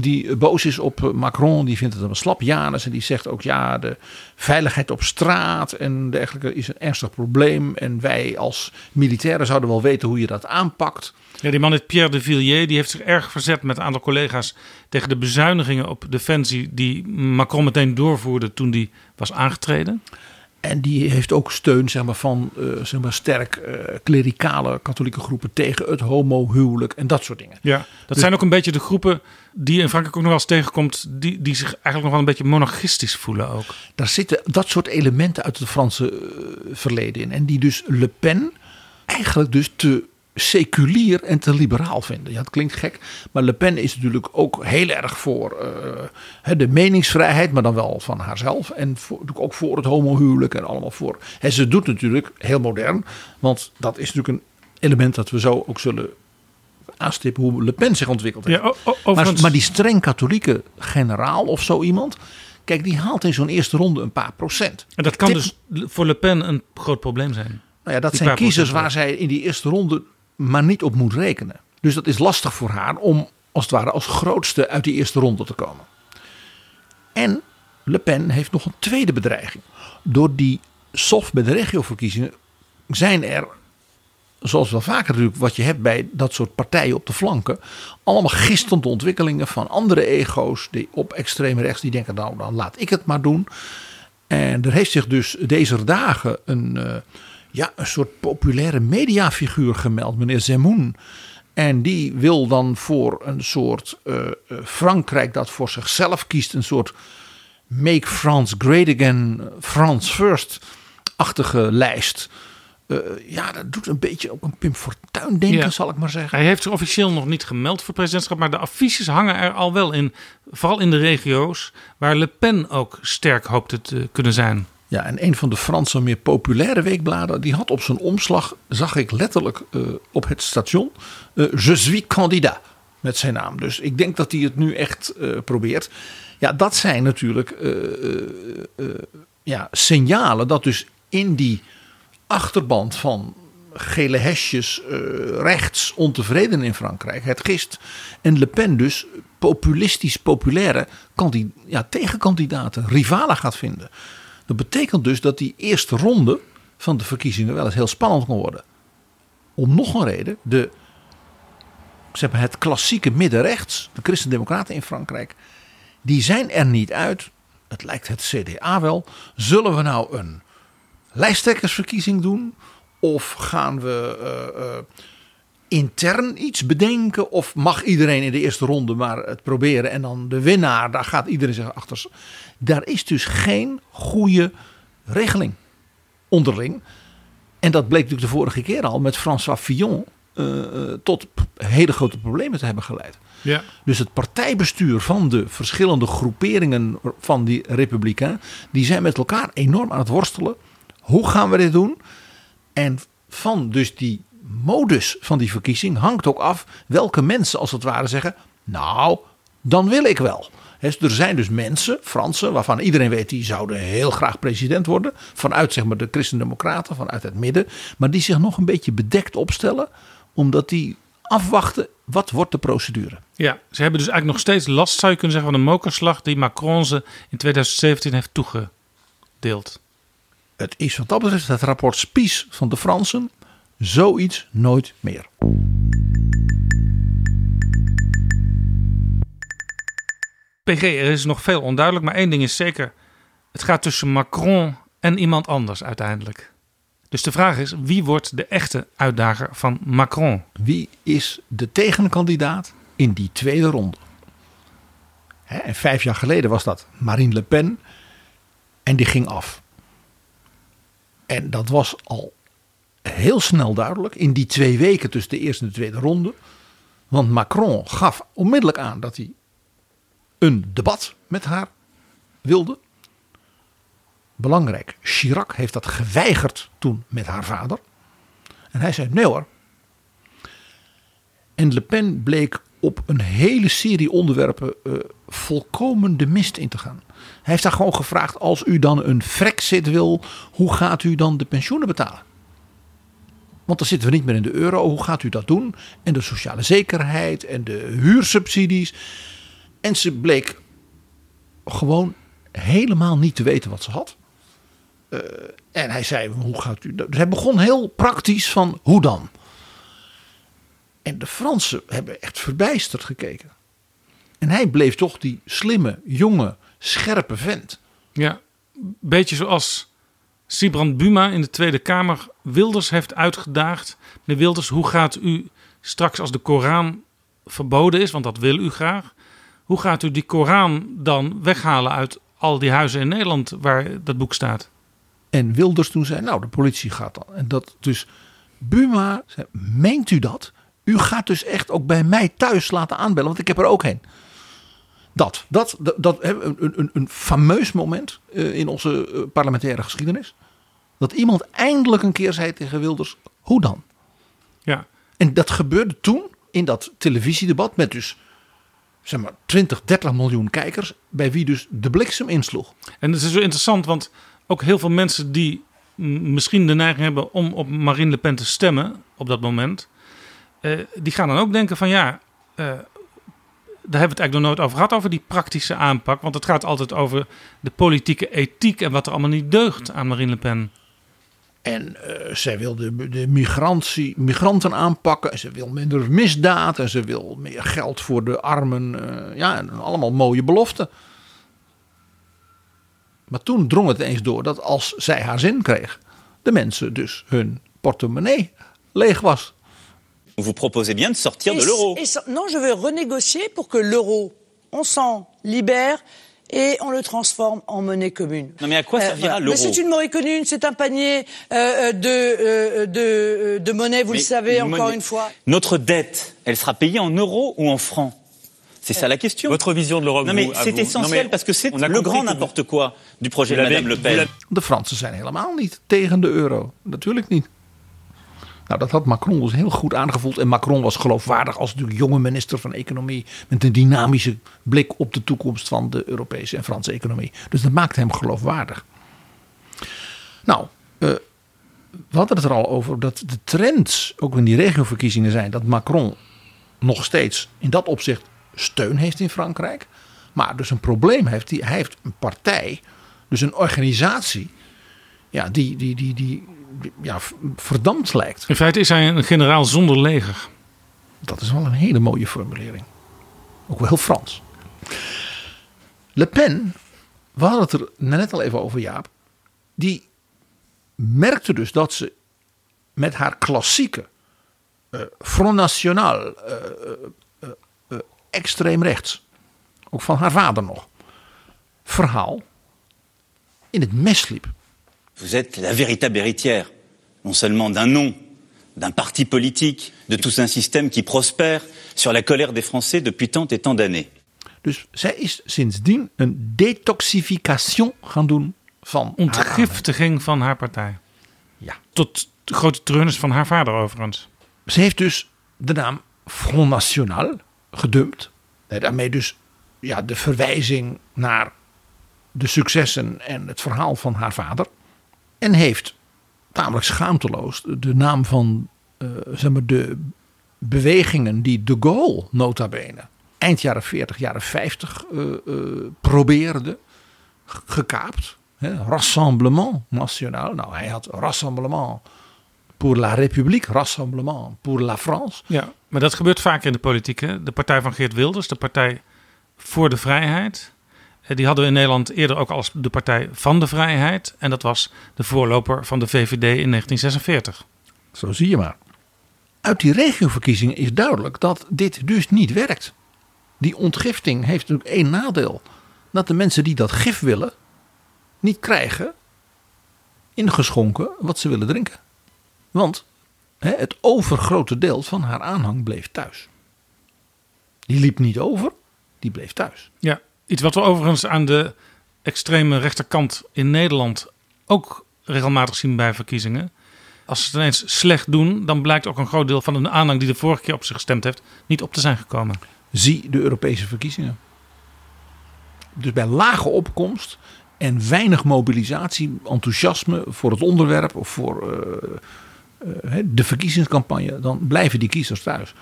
die boos is op Macron, die vindt het een slap Janus en die zegt ook ja, de veiligheid op straat en dergelijke is een ernstig probleem en wij als militairen zouden wel weten hoe je dat aanpakt. Ja, die man is Pierre de Villiers, die heeft zich erg verzet met een aantal collega's tegen de bezuinigingen op defensie die Macron meteen doorvoerde toen die was aangetreden. En die heeft ook steun zeg maar, van uh, zeg maar, sterk uh, klerikale katholieke groepen tegen het homohuwelijk en dat soort dingen. Ja, dat dus, zijn ook een beetje de groepen die je in Frankrijk ook nog wel eens tegenkomt, die, die zich eigenlijk nog wel een beetje monarchistisch voelen ook. Daar zitten dat soort elementen uit het Franse uh, verleden in. En die dus Le Pen eigenlijk dus te seculier en te liberaal vinden. Ja, het klinkt gek, maar Le Pen is natuurlijk ook heel erg voor uh, de meningsvrijheid, maar dan wel van haarzelf. En voor, ook voor het homohuwelijk en allemaal voor. En ze doet natuurlijk heel modern, want dat is natuurlijk een element dat we zo ook zullen aanstippen hoe Le Pen zich ontwikkeld heeft. Ja, maar, maar die streng katholieke generaal of zo iemand, Kijk, die haalt in zo'n eerste ronde een paar procent. En dat kan Tip- dus voor Le Pen een groot probleem zijn. Nou ja, dat Die zijn kiezers procent. waar zij in die eerste ronde maar niet op moet rekenen. Dus dat is lastig voor haar om als het ware als grootste uit die eerste ronde te komen. En Le Pen heeft nog een tweede bedreiging. Door die soft bij de regioverkiezingen zijn er, zoals wel vaker natuurlijk wat je hebt bij dat soort partijen op de flanken, allemaal gistende ontwikkelingen van andere ego's die op extreem rechts die denken nou dan laat ik het maar doen. En er heeft zich dus deze dagen een, eh, ja, een soort populaire mediafiguur gemeld, meneer Zemoun. En die wil dan voor een soort eh, eh, Frankrijk dat voor zichzelf kiest, een soort Make France Great Again, France First-achtige lijst. Eh, ja, dat doet een beetje ook een Pim Fortuyn denken, Ja. zal ik maar zeggen. Hij heeft zich officieel nog niet gemeld voor presidentschap, maar de affiches hangen er al wel in. Vooral in de regio's waar Le Pen ook sterk hoopte te kunnen zijn. Ja, en een van de Franse meer populaire weekbladen, die had op zijn omslag, zag ik letterlijk eh, op het station, eh, Je suis candidat met zijn naam. Dus ik denk dat hij het nu echt eh, probeert. Ja, dat zijn natuurlijk ja, signalen dat dus in die achterband van gele hesjes rechts ontevreden in Frankrijk, het gist, en Le Pen dus populistisch populaire ja, tegenkandidaten, rivalen gaat vinden. Dat betekent dus dat die eerste ronde van de verkiezingen wel eens heel spannend kan worden. Om nog een reden, de, zeg maar het klassieke middenrechts, de christendemocraten in Frankrijk, die zijn er niet uit. Het lijkt het CDA wel. Zullen we nou een lijsttrekkersverkiezing doen? Of gaan we eh, eh, intern iets bedenken? Of mag iedereen in de eerste ronde maar het proberen en dan de winnaar, daar gaat iedereen zich achter. Daar is dus geen goede regeling onderling. En dat bleek natuurlijk de vorige keer al met François Fillon eh, eh, tot hele grote problemen te hebben geleid. Ja. Dus het partijbestuur van de verschillende groeperingen van die Republikein, die zijn met elkaar enorm aan het worstelen. Hoe gaan we dit doen? En van dus die modus van die verkiezing hangt ook af welke mensen als het ware zeggen, nou, dan wil ik wel. He, dus er zijn dus mensen, Fransen, waarvan iedereen weet die zouden heel graag president worden. Vanuit zeg maar, de Christendemocraten, vanuit het midden. Maar die zich nog een beetje bedekt opstellen. Omdat die afwachten, wat wordt de procedure? Ja, ze hebben dus eigenlijk nog steeds last, zou je kunnen zeggen, van de mokerslag die Macron ze in 2017 heeft toegedeeld. Het is wat dat betreft het rapport Spies van de Fransen zoiets nooit meer. PG, er is nog veel onduidelijk, maar één ding is zeker. Het gaat tussen Macron en iemand anders uiteindelijk. Dus de vraag is, wie wordt de echte uitdager van Macron? Wie is de tegenkandidaat in die tweede ronde? Hè, en vijf jaar geleden was dat Marine Le Pen. En die ging af. En dat was al heel snel duidelijk in die twee weken tussen de eerste en de tweede ronde. Want Macron gaf onmiddellijk aan dat hij een debat met haar wilde. Belangrijk, Chirac heeft dat geweigerd toen met haar vader. En hij zei: nee hoor. En Le Pen bleek op een hele serie onderwerpen eh, volkomen de mist in te gaan. Hij heeft daar gewoon gevraagd: als u dan een Frexit wil, hoe gaat u dan de pensioenen betalen? Want dan zitten we niet meer in de euro. Hoe gaat u dat doen? En de sociale zekerheid en de huursubsidies. En ze bleek gewoon helemaal niet te weten wat ze had. Uh, en hij zei, hoe gaat u? Dus hij begon heel praktisch van, hoe dan? En de Fransen hebben echt verbijsterd gekeken. En hij bleef toch die slimme, jonge, scherpe vent. Ja, beetje zoals Sibrand Buma in de Tweede Kamer Wilders heeft uitgedaagd. Meneer Wilders, hoe gaat u straks als de Koran verboden is, want dat wil u graag. Hoe gaat u die Koran dan weghalen uit al die huizen in Nederland waar dat boek staat? En Wilders toen zei, nou de politie gaat dan. En dat dus Buma zei, meent u dat? U gaat dus echt ook bij mij thuis laten aanbellen, want ik heb er ook heen. Dat, dat, dat, dat een, een, een fameus moment in onze parlementaire geschiedenis. Dat iemand eindelijk een keer zei tegen Wilders, hoe dan? Ja. En dat gebeurde toen in dat televisiedebat met dus zeg maar 20, 30 miljoen kijkers, bij wie dus de bliksem insloeg. En het is zo interessant, want ook heel veel mensen die misschien de neiging hebben om op Marine Le Pen te stemmen op dat moment, uh, die gaan dan ook denken van ja, uh, daar hebben we het eigenlijk nog nooit over gehad, over die praktische aanpak. Want het gaat altijd over de politieke ethiek en wat er allemaal niet deugt aan Marine Le Pen. En uh, zij wil de, de migrantie, migranten aanpakken. En ze wil minder misdaad. En ze wil meer geld voor de armen. Uh, ja, allemaal mooie beloften. Maar toen drong het eens door dat als zij haar zin kreeg, de mensen dus hun portemonnee leeg was. Vous proposez bien de sortir de l'euro. Non, je veux renégocier pour que l'euro, on s'en libère et on le transforme en monnaie commune. Non mais à quoi servira euh, l'euro C'est une monnaie commune, c'est un panier euh, de, euh, de, de monnaie, vous mais le savez, une encore monnaie... une fois. Notre dette, elle sera payée en euros ou en francs? C'est ça la question. Votre vision de l'Europe. Non mais c'est essentiel Non, mais parce que c'est le grand n'importe quoi du projet de Madame Le Pen. De Fransen zijn helemaal niet tegen de euro. Natuurlijk niet. Nou, dat had Macron dus heel goed aangevoeld. En Macron was geloofwaardig als de jonge minister van Economie. Met een dynamische blik op de toekomst van de Europese en Franse economie. Dus dat maakte hem geloofwaardig. Nou, eh, we hadden het er al over dat de trends, ook in die regioverkiezingen zijn, dat Macron nog steeds in dat opzicht steun heeft in Frankrijk. Maar dus een probleem heeft. Hij heeft een partij, dus een organisatie, ja, die, die, die, die ja, verdampt lijkt. In feite is hij een generaal zonder leger. Dat is wel een hele mooie formulering. Ook wel heel Frans. Le Pen, we hadden het er net al even over Jaap. Die merkte dus dat ze met haar klassieke eh, Front National, eh, eh, extreem rechts, ook van haar vader nog, verhaal in het mes liep. Vous êtes la véritable héritière, non seulement d'un nom, d'un parti politique, de tout un système qui prospère sur la colère des Français depuis tant et tant d'années. Dus zij is sindsdien een detoxification gaan doen van haar. Ontgiftiging van haar partij. Ja. Tot de grote treurnis van haar vader overigens. Ze heeft dus de naam Front National gedumpt. En daarmee dus ja, de verwijzing naar de successen en het verhaal van haar vader. En heeft tamelijk schaamteloos de naam van eh, zeg maar de bewegingen die de Gaulle nota bene eind jaren 40, jaren 50 eh, eh, probeerde gekaapt. Rassemblement National. Nou, hij had Rassemblement pour la République, Rassemblement pour la France. Ja, maar dat gebeurt vaker in de politiek. Hè? De partij van Geert Wilders, de Partij voor de Vrijheid. Eh, Die hadden we in Nederland eerder ook als de Partij van de Vrijheid. En dat was de voorloper van de VVD in 1946. Zo zie je maar. Uit die regioverkiezingen is duidelijk dat dit dus niet werkt. Die ontgifting heeft natuurlijk één nadeel. Dat de mensen die dat gif willen, niet krijgen ingeschonken wat ze willen drinken. Want hè, het overgrote deel van haar aanhang bleef thuis. Die liep niet over, die bleef thuis. Ja, iets wat we overigens aan de extreme rechterkant in Nederland ook regelmatig zien bij verkiezingen. Als ze het ineens slecht doen, dan blijkt ook een groot deel van de aanhang die de vorige keer op ze gestemd heeft, niet op te zijn gekomen. Zie de Europese verkiezingen. Dus bij lage opkomst en weinig mobilisatie, enthousiasme voor het onderwerp of voor eh, eh, de verkiezingscampagne, dan blijven die kiezers thuis.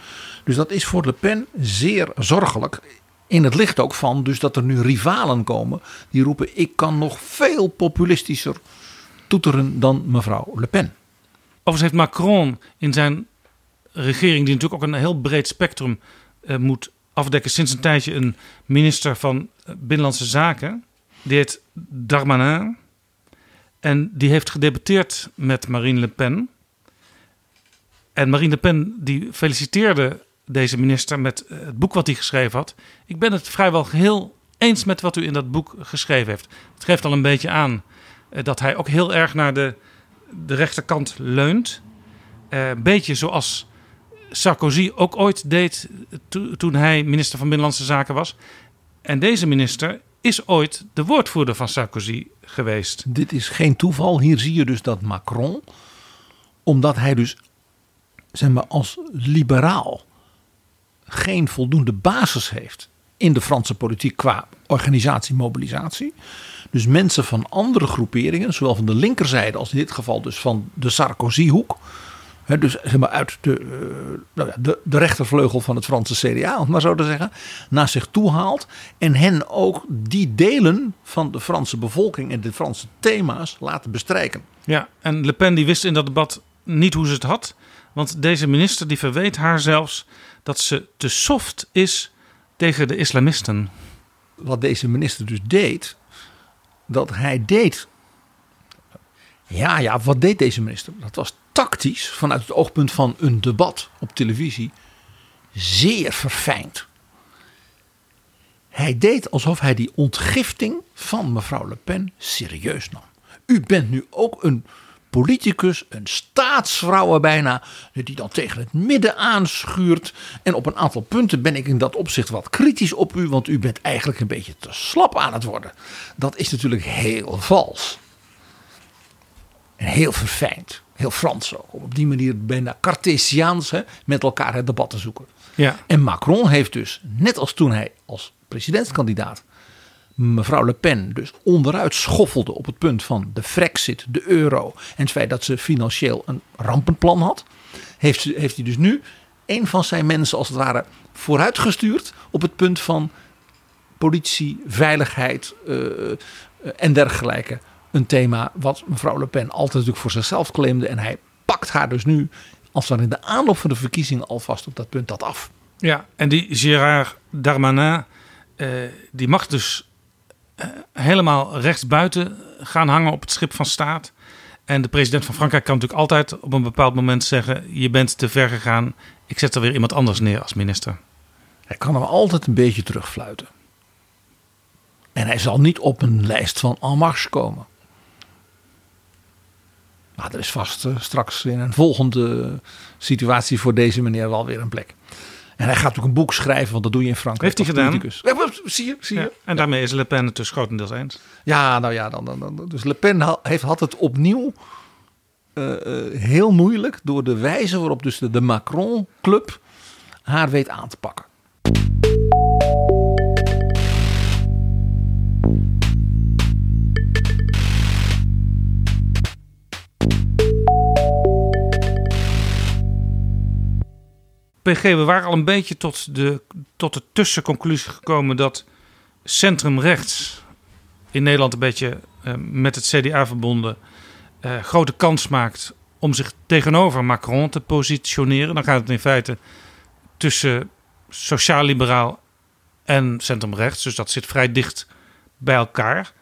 Dus dat is voor Le Pen zeer zorgelijk. In het licht ook van dus dat er nu rivalen komen die roepen: ik kan nog veel populistischer toeteren dan mevrouw Le Pen. Overigens heeft Macron in zijn regering, die natuurlijk ook een heel breed spectrum eh, moet afdekken, sinds een tijdje een minister van eh, Binnenlandse Zaken. Die heet Darmanin. En die heeft gedebatteerd met Marine Le Pen. En Marine Le Pen die feliciteerde deze minister met eh, het boek wat hij geschreven had. Ik ben het vrijwel geheel eens met wat u in dat boek geschreven heeft. Het geeft al een beetje aan eh, dat hij ook heel erg naar de, de rechterkant leunt. Eh, een beetje zoals Sarkozy ook ooit deed to- toen hij minister van Binnenlandse Zaken was. En deze minister is ooit de woordvoerder van Sarkozy geweest. Dit is geen toeval. Hier zie je dus dat Macron, omdat hij dus zeg maar, als liberaal geen voldoende basis heeft in de Franse politiek qua organisatie, mobilisatie. Dus mensen van andere groeperingen, zowel van de linkerzijde als in dit geval dus van de Sarkozy-hoek. Dus zeg maar uit de, uh, nou de, de rechtervleugel van het Franse CDA, om maar zo te zeggen, naar zich toe haalt. En hen ook die delen van de Franse bevolking en de Franse thema's laten bestrijken. Ja, en Le Pen die wist in dat debat niet hoe ze het had. Want deze minister die verweet haar zelfs dat ze te soft is tegen de islamisten. Wat deze minister dus deed, dat hij deed. Ja, ja, wat deed deze minister? Dat was tactisch vanuit het oogpunt van een debat op televisie zeer verfijnd. Hij deed alsof hij die ontgifting van mevrouw Le Pen serieus nam. U bent nu ook een politicus, een staatsvrouw bijna, die dan tegen het midden aanschuurt. En op een aantal punten ben ik in dat opzicht wat kritisch op u, want u bent eigenlijk een beetje te slap aan het worden. Dat is natuurlijk heel vals. En heel verfijnd, heel Frans ook. Om op die manier bijna Cartesiaans hè, met elkaar het debat te zoeken. Ja. En Macron heeft dus, net als toen hij als presidentskandidaat mevrouw Le Pen dus onderuit schoffelde op het punt van de Frexit, de euro en het feit dat ze financieel een rampenplan had, heeft, heeft hij dus nu een van zijn mensen als het ware vooruitgestuurd op het punt van politie, veiligheid uh, en dergelijke. Een thema wat mevrouw Le Pen altijd natuurlijk voor zichzelf claimde en hij pakt haar dus nu als dan in de aanloop van de verkiezingen alvast op dat punt dat af. Ja, en die Gérard Darmanin, uh, die mag dus helemaal rechtsbuiten gaan hangen op het schip van staat. En de president van Frankrijk kan natuurlijk altijd op een bepaald moment zeggen: Je bent te ver gegaan, ik zet er weer iemand anders neer als minister. Hij kan hem altijd een beetje terugfluiten. En hij zal niet op een lijst van En Marche komen. Maar er is vast uh, straks in een volgende situatie voor deze meneer wel weer een plek. En hij gaat ook een boek schrijven, want dat doe je in Frankrijk. Heeft hij gedaan? Zie je, zie je. Ja, en daarmee is Le Pen het dus grotendeels eens. Ja, nou ja, dan, dan, dan, dus Le Pen ha, heeft, had het opnieuw uh, uh, heel moeilijk door de wijze waarop dus de, de Macron-club haar weet aan te pakken. We waren al een beetje tot de, tot de tussenconclusie gekomen dat centrumrechts in Nederland een beetje uh, met het CDA verbonden uh, grote kans maakt om zich tegenover Macron te positioneren. Dan gaat het in feite tussen sociaal-liberaal en centrumrechts. Dus dat zit vrij dicht bij elkaar.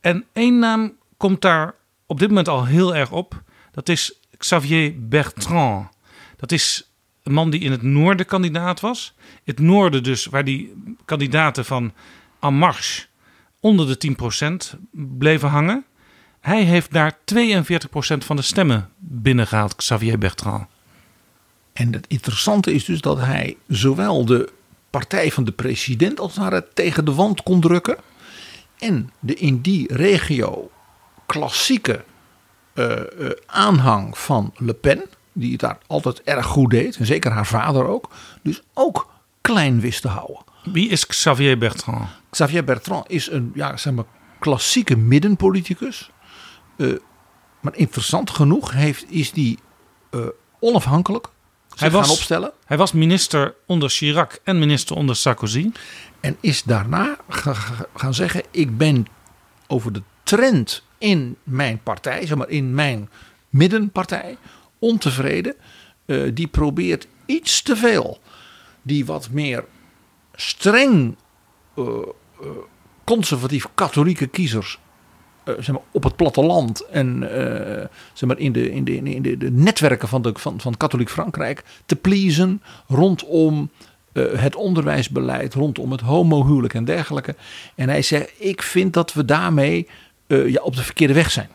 En één naam komt daar op dit moment al heel erg op. Dat is Xavier Bertrand. Dat is een man die in het noorden kandidaat was. Het noorden dus, waar die kandidaten van En Marche onder de 10% bleven hangen. Hij heeft daar 42% van de stemmen binnengehaald, Xavier Bertrand. En het interessante is dus dat hij zowel de partij van de president als ware tegen de wand kon drukken. En de in die regio klassieke uh, uh, aanhang van Le Pen, die het daar altijd erg goed deed, en zeker haar vader ook, dus ook klein wist te houden. Wie is Xavier Bertrand? Xavier Bertrand is een ja, zeg maar, klassieke middenpoliticus. Uh, maar interessant genoeg heeft, is die uh, onafhankelijk hij was, gaan opstellen. Hij was minister onder Chirac en minister onder Sarkozy. En is daarna gaan zeggen: Ik ben over de trend in mijn partij, zeg maar in mijn middenpartij, ontevreden. Uh, die probeert iets te veel. Die wat meer streng uh, uh, conservatief katholieke kiezers zeg maar, op het platteland en zeg maar, in, de, in, de, in de, de netwerken van, de, van, van katholiek Frankrijk te pleasen rondom het onderwijsbeleid, rondom het homohuwelijk en dergelijke. En hij zegt, ik vind dat we daarmee ja, op de verkeerde weg zijn.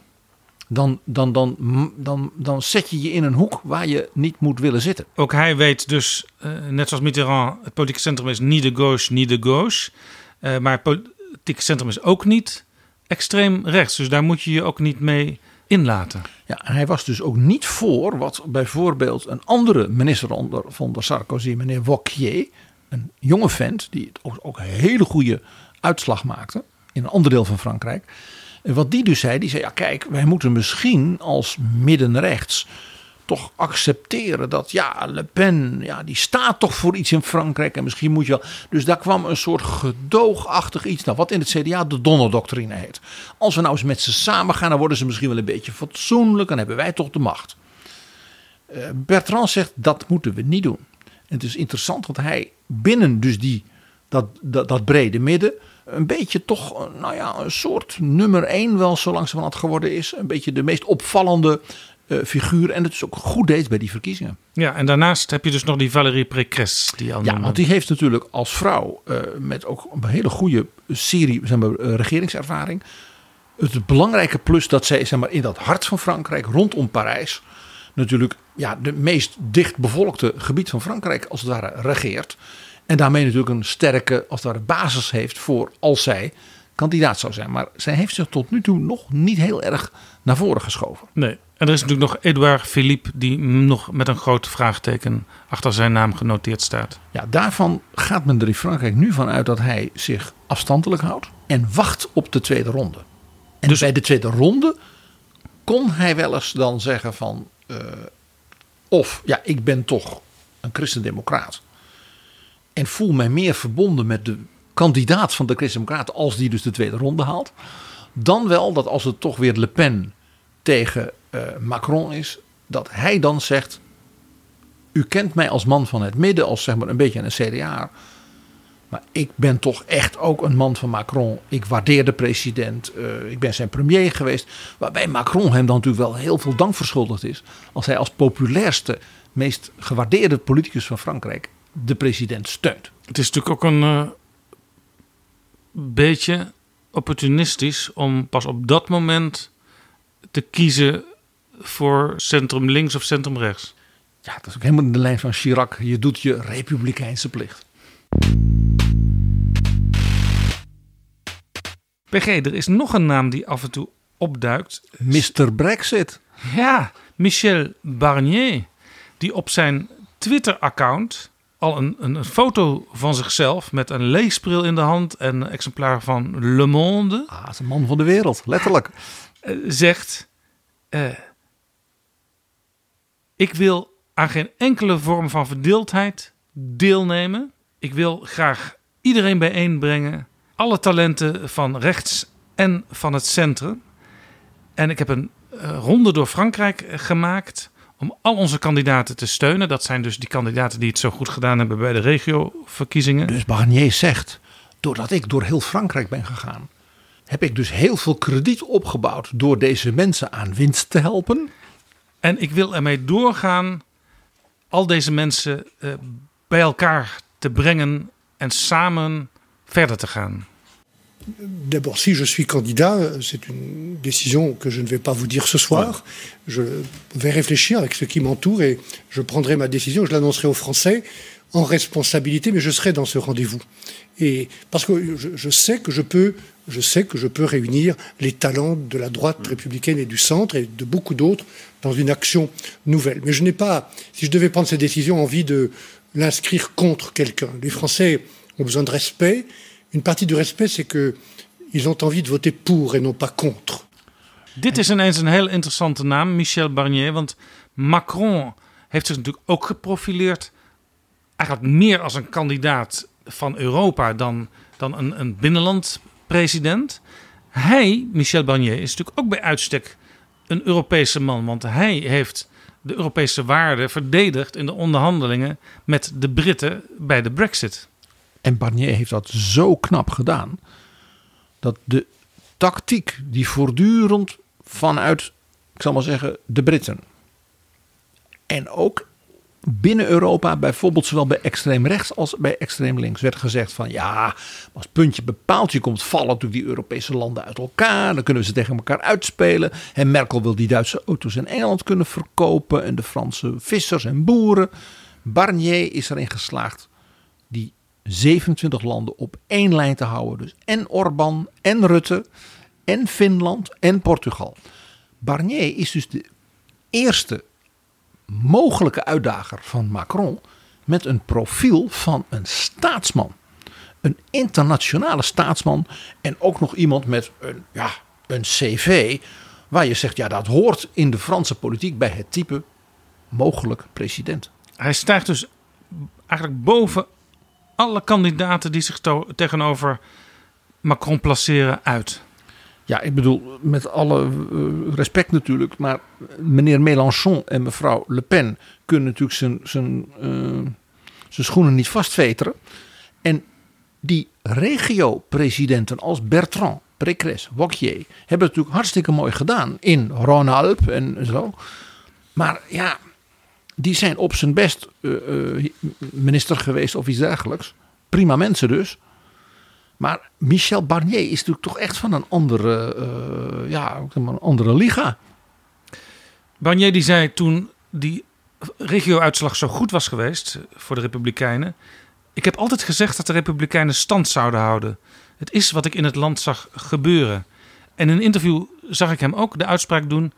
Dan, dan, dan, dan, dan zet je je in een hoek waar je niet moet willen zitten. Ook hij weet dus, net zoals Mitterrand, het politieke centrum is niet de gauche, niet de gauche. maar het politieke centrum is ook niet extreem rechts. Dus daar moet je je ook niet mee inlaten. Ja, en hij was dus ook niet voor wat bijvoorbeeld een andere minister onder, onder Sarkozy, meneer Wauquiez, een jonge vent die ook, ook een hele goede uitslag maakte in een ander deel van Frankrijk. En wat die dus zei, die zei ja kijk, wij moeten misschien als middenrechts toch accepteren dat ja, Le Pen, ja, die staat toch voor iets in Frankrijk en misschien moet je wel. Dus daar kwam een soort gedoogachtig iets, nou, wat in het CDA de Donner-doctrine heet. Als we nou eens met ze samen gaan, dan worden ze misschien wel een beetje fatsoenlijk, dan hebben wij toch de macht. Uh, Bertrand zegt dat moeten we niet doen. En het is interessant dat hij binnen dus die, dat, dat, dat brede midden een beetje toch, nou ja, een soort nummer één wel zo langzamerhand geworden is. Een beetje de meest opvallende uh, figuur. En het is ook goed deed bij die verkiezingen. Ja, en daarnaast heb je dus nog die Valérie Pécresse. Die al ja, want die heeft natuurlijk als vrouw uh, met ook een hele goede serie zeg maar, uh, regeringservaring. Het belangrijke plus dat zij zeg maar, in dat hart van Frankrijk, rondom Parijs, natuurlijk ja, de meest dichtbevolkte gebied van Frankrijk als het ware regeert. En daarmee natuurlijk een sterke als ware, basis heeft voor als zij kandidaat zou zijn. Maar zij heeft zich tot nu toe nog niet heel erg naar voren geschoven. Nee. En er is natuurlijk nog Edouard Philippe, die nog met een groot vraagteken achter zijn naam genoteerd staat. Ja, daarvan gaat men er in Frankrijk nu van uit dat hij zich afstandelijk houdt en wacht op de tweede ronde. En dus bij de tweede ronde kon hij wel eens dan zeggen van, uh, of ja, ik ben toch een christendemocraat en voel mij meer verbonden met de kandidaat van de christendemocraten als die dus de tweede ronde haalt. Dan wel dat als het toch weer Le Pen tegen uh, Macron is, dat hij dan zegt: U kent mij als man van het midden, als zeg maar een beetje een CDA. Maar ik ben toch echt ook een man van Macron. Ik waardeer de president. Uh, ik ben zijn premier geweest. Waarbij Macron hem dan natuurlijk wel heel veel dank verschuldigd is. Als hij als populairste, meest gewaardeerde politicus van Frankrijk de president steunt. Het is natuurlijk ook een uh, beetje opportunistisch om pas op dat moment te kiezen voor centrum links of centrum rechts. Ja, dat is ook helemaal in de lijn van Chirac. Je doet je republikeinse plicht. PG, er is nog een naam die af en toe opduikt. Mr. Brexit. Ja, Michel Barnier. Die op zijn Twitter-account al een, een, een, foto van zichzelf met een leesbril in de hand en een exemplaar van Le Monde. Ah, is een man van de wereld, letterlijk. Uh, (laughs) zegt: uh, Ik wil aan geen enkele vorm van verdeeldheid deelnemen. Ik wil graag iedereen bijeenbrengen. Alle talenten van rechts en van het centrum. En ik heb een uh, ronde door Frankrijk gemaakt om al onze kandidaten te steunen. Dat zijn dus die kandidaten die het zo goed gedaan hebben bij de regioverkiezingen. Dus Barnier zegt, doordat ik door heel Frankrijk ben gegaan, heb ik dus heel veel krediet opgebouwd door deze mensen aan winst te helpen. En ik wil ermee doorgaan al deze mensen uh, bij elkaar te brengen en samen verder te gaan. D'abord, si je suis candidat, c'est une décision que je ne vais pas vous dire ce soir. Je vais réfléchir avec ceux qui m'entourent et je prendrai ma décision. Je l'annoncerai aux Français en responsabilité, mais je serai dans ce rendez-vous. Et parce que je, je, sais que je peux, je sais que je peux réunir les talents de la droite républicaine et du centre et de beaucoup d'autres dans une action nouvelle. Mais je n'ai pas, si je devais prendre cette décision, envie de l'inscrire contre quelqu'un. Les Français ont besoin de respect. Une partie du respect, c'est que ils ont envie de voter pour et non pas contre. Dit is ineens een heel interessante naam, Michel Barnier. Want Macron heeft zich natuurlijk ook geprofileerd. Eigenlijk meer als een kandidaat van Europa dan, dan een, een binnenlandpresident. Hij, Michel Barnier, is natuurlijk ook bij uitstek een Europese man. Want hij heeft de Europese waarden verdedigd in de onderhandelingen met de Britten bij de Brexit. En Barnier heeft dat zo knap gedaan. Dat de tactiek die voortdurend vanuit, ik zal maar zeggen, de Britten. En ook binnen Europa, bijvoorbeeld zowel bij extreem rechts als bij extreem links, werd gezegd van ja, als puntje bepaalt, je komt vallen natuurlijk die Europese landen uit elkaar, dan kunnen we ze tegen elkaar uitspelen. En Merkel wil die Duitse auto's in Engeland kunnen verkopen en de Franse vissers en boeren. Barnier is erin geslaagd die 27 landen op één lijn te houden. Dus en Orbán en Rutte en Finland en Portugal. Barnier is dus de eerste mogelijke uitdager van Macron met een profiel van een staatsman. Een internationale staatsman. En ook nog iemand met een, ja, een cv. Waar je zegt, ja, dat hoort in de Franse politiek bij het type mogelijk president. Hij stijgt dus eigenlijk boven alle kandidaten die zich tegenover Macron placeren uit. Ja, ik bedoel, met alle eh, respect natuurlijk, maar meneer Mélenchon en mevrouw Le Pen kunnen natuurlijk zijn, zijn, uh, zijn schoenen niet vastveteren. En die regio-presidenten als Bertrand, Pécresse, Wauquiez hebben natuurlijk hartstikke mooi gedaan in Rhône-Alpes en zo. Maar ja, die zijn op zijn best uh, minister geweest of iets dergelijks. Prima mensen dus. Maar Michel Barnier is natuurlijk toch echt van een andere, uh, ja, een andere liga. Barnier die zei toen die regio-uitslag zo goed was geweest voor de Republikeinen. Ik heb altijd gezegd dat de Republikeinen stand zouden houden. Het is wat ik in het land zag gebeuren. En in een interview zag ik hem ook de uitspraak doen.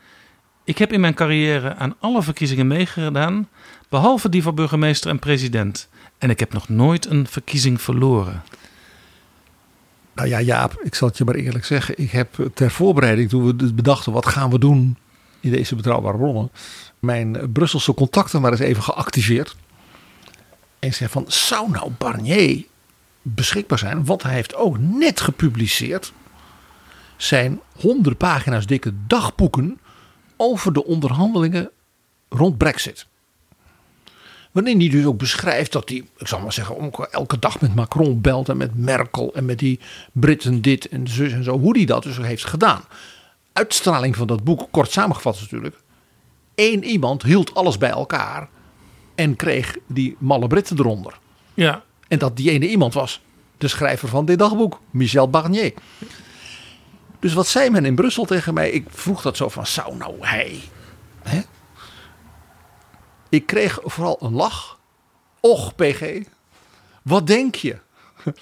Ik heb in mijn carrière aan alle verkiezingen meegedaan, behalve die voor burgemeester en president. En ik heb nog nooit een verkiezing verloren. Nou ja, Jaap, ik zal het je maar eerlijk zeggen. Ik heb ter voorbereiding, toen we bedachten wat gaan we doen in deze betrouwbare bronnen, mijn Brusselse contacten maar eens even geactiveerd. En zei van, zou nou Barnier beschikbaar zijn? Want hij heeft ook net gepubliceerd zijn honderd pagina's dikke dagboeken over de onderhandelingen rond Brexit. Waarin hij dus ook beschrijft dat hij, ik zal maar zeggen, elke dag met Macron belt en met Merkel en met die Britten dit en zus en zo. Hoe hij dat dus heeft gedaan. Uitstraling van dat boek, kort samengevat natuurlijk. Eén iemand hield alles bij elkaar en kreeg die malle Britten eronder. Ja. En dat die ene iemand was de schrijver van dit dagboek, Michel Barnier. Dus wat zei men in Brussel tegen mij? Ik vroeg dat zo van, zou nou hij... Hè? Ik kreeg vooral een lach. Och, PG, wat denk je? (laughs)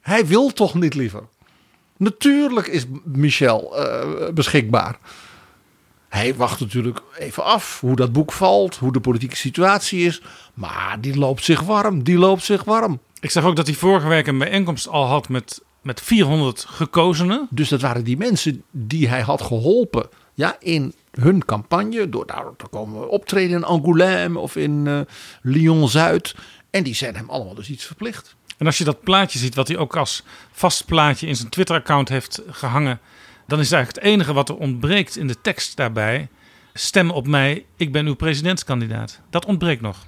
Hij wil toch niet liever? Natuurlijk is Michel uh, beschikbaar. Hij wacht natuurlijk even af hoe dat boek valt, hoe de politieke situatie is. Maar die loopt zich warm, die loopt zich warm. Ik zag ook dat hij vorige week een bijeenkomst al had met, met 400 gekozenen. Dus dat waren die mensen die hij had geholpen ja, in hun campagne. Door daar te komen optreden in Angoulême of in uh, Lyon-Zuid. En die zijn hem allemaal dus iets verplicht. En als je dat plaatje ziet, wat hij ook als vast plaatje in zijn Twitter-account heeft gehangen. Dan is het eigenlijk het enige wat er ontbreekt in de tekst daarbij. Stem op mij, ik ben uw presidentskandidaat. Dat ontbreekt nog.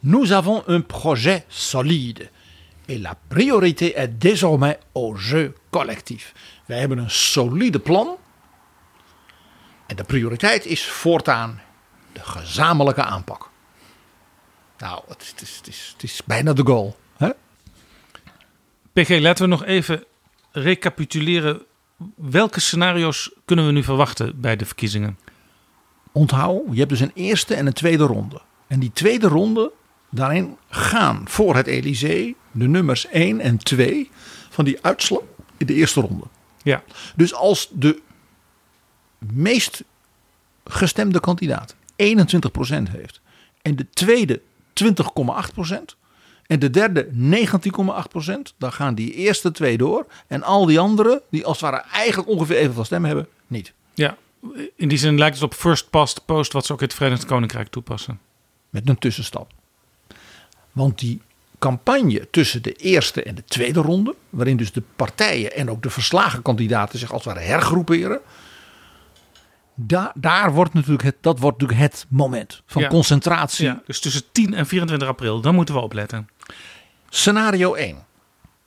Nous avons un projet solide. Et la priorité est désormais au jeu collectif. Wij hebben een solide plan. En de prioriteit is voortaan de gezamenlijke aanpak. Nou, het is, het is, het is bijna de goal. Hè? PG, laten we nog even recapituleren. Welke scenario's kunnen we nu verwachten bij de verkiezingen? Onthoud, je hebt dus een eerste en een tweede ronde. En die tweede ronde, daarin gaan voor het Elysée de nummers 1 en 2 van die uitslag in de eerste ronde. Ja. Dus als de meest gestemde kandidaat 21% heeft en de tweede 20,8% en de derde 19,8%, dan gaan die eerste twee door en al die anderen die als het ware eigenlijk ongeveer evenveel stemmen hebben, niet. Ja, in die zin lijkt het op first past post wat ze ook in het Verenigd Koninkrijk toepassen. Met een tussenstap. Want die campagne tussen de eerste en de tweede ronde, waarin dus de partijen en ook de verslagen kandidaten zich als het ware hergroeperen. Daar, daar wordt natuurlijk het, dat wordt natuurlijk het moment van concentratie. Ja, dus tussen 10 en 24 april, dan moeten we opletten. Scenario 1.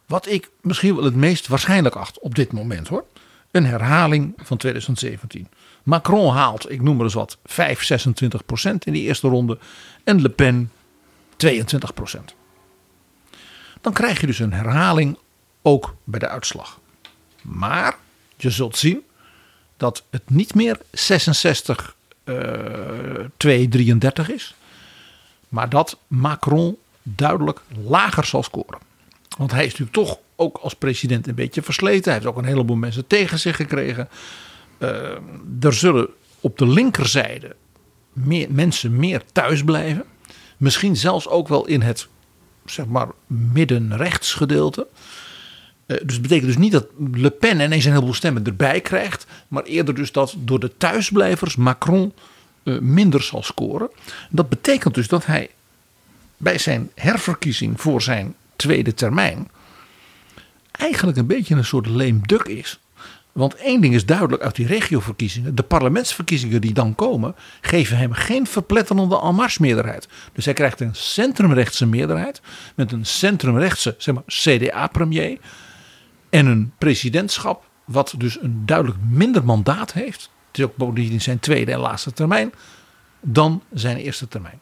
Wat ik misschien wel het meest waarschijnlijk acht op dit moment hoor. Een herhaling van 2017. Macron haalt, ik noem maar eens wat, 5, 26 procent in die eerste ronde. En Le Pen 22 procent dan krijg je dus een herhaling ook bij de uitslag. Maar je zult zien dat het niet meer 66 uh, 233 is, maar dat Macron duidelijk lager zal scoren. Want hij is natuurlijk toch ook als president een beetje versleten. Hij heeft ook een heleboel mensen tegen zich gekregen. Uh, er zullen op de linkerzijde meer, mensen meer thuis blijven. Misschien zelfs ook wel in het zeg maar middenrechts gedeelte. Uh, dus het betekent dus niet dat Le Pen ineens een heleboel stemmen erbij krijgt. Maar eerder dus dat door de thuisblijvers Macron uh, minder zal scoren. Dat betekent dus dat hij bij zijn herverkiezing voor zijn tweede termijn. eigenlijk een beetje een soort lame duck is. Want één ding is duidelijk uit die regioverkiezingen. De parlementsverkiezingen die dan komen, geven hem geen verpletterende en meerderheid. Dus hij krijgt een centrumrechtse meerderheid. Met een centrumrechtse zeg maar, CDA-premier. En een presidentschap wat dus een duidelijk minder mandaat heeft. Het is ook bovendien zijn tweede en laatste termijn. Dan zijn eerste termijn.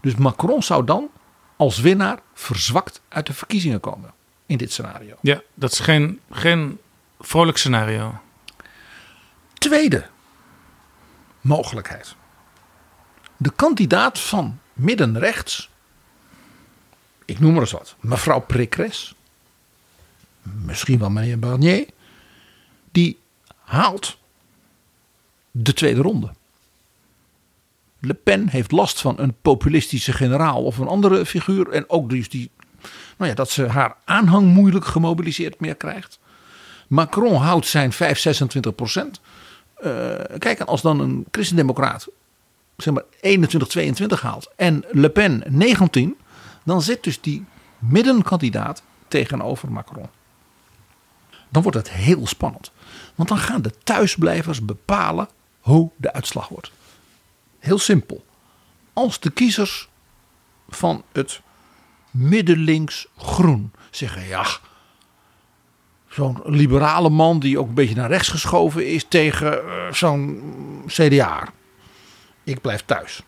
Dus Macron zou dan als winnaar verzwakt uit de verkiezingen komen. In dit scenario. Ja, dat is geen, geen vrolijk scenario. Tweede mogelijkheid. De kandidaat van middenrechts, ik noem maar eens wat, mevrouw Prikres, misschien wel meneer Barnier, die haalt de tweede ronde. Le Pen heeft last van een populistische generaal of een andere figuur. En ook dus die, nou ja, dat ze haar aanhang moeilijk gemobiliseerd meer krijgt. Macron houdt zijn 5, 26 procent. Uh, kijk, als dan een christendemocraat zeg maar 21, 22 haalt en Le Pen 19, dan zit dus die middenkandidaat tegenover Macron. Dan wordt het heel spannend. Want dan gaan de thuisblijvers bepalen hoe de uitslag wordt. Heel simpel. Als de kiezers van het middenlinks groen zeggen ja, zo'n liberale man die ook een beetje naar rechts geschoven is tegen uh, zo'n CDA. Ik blijf thuis.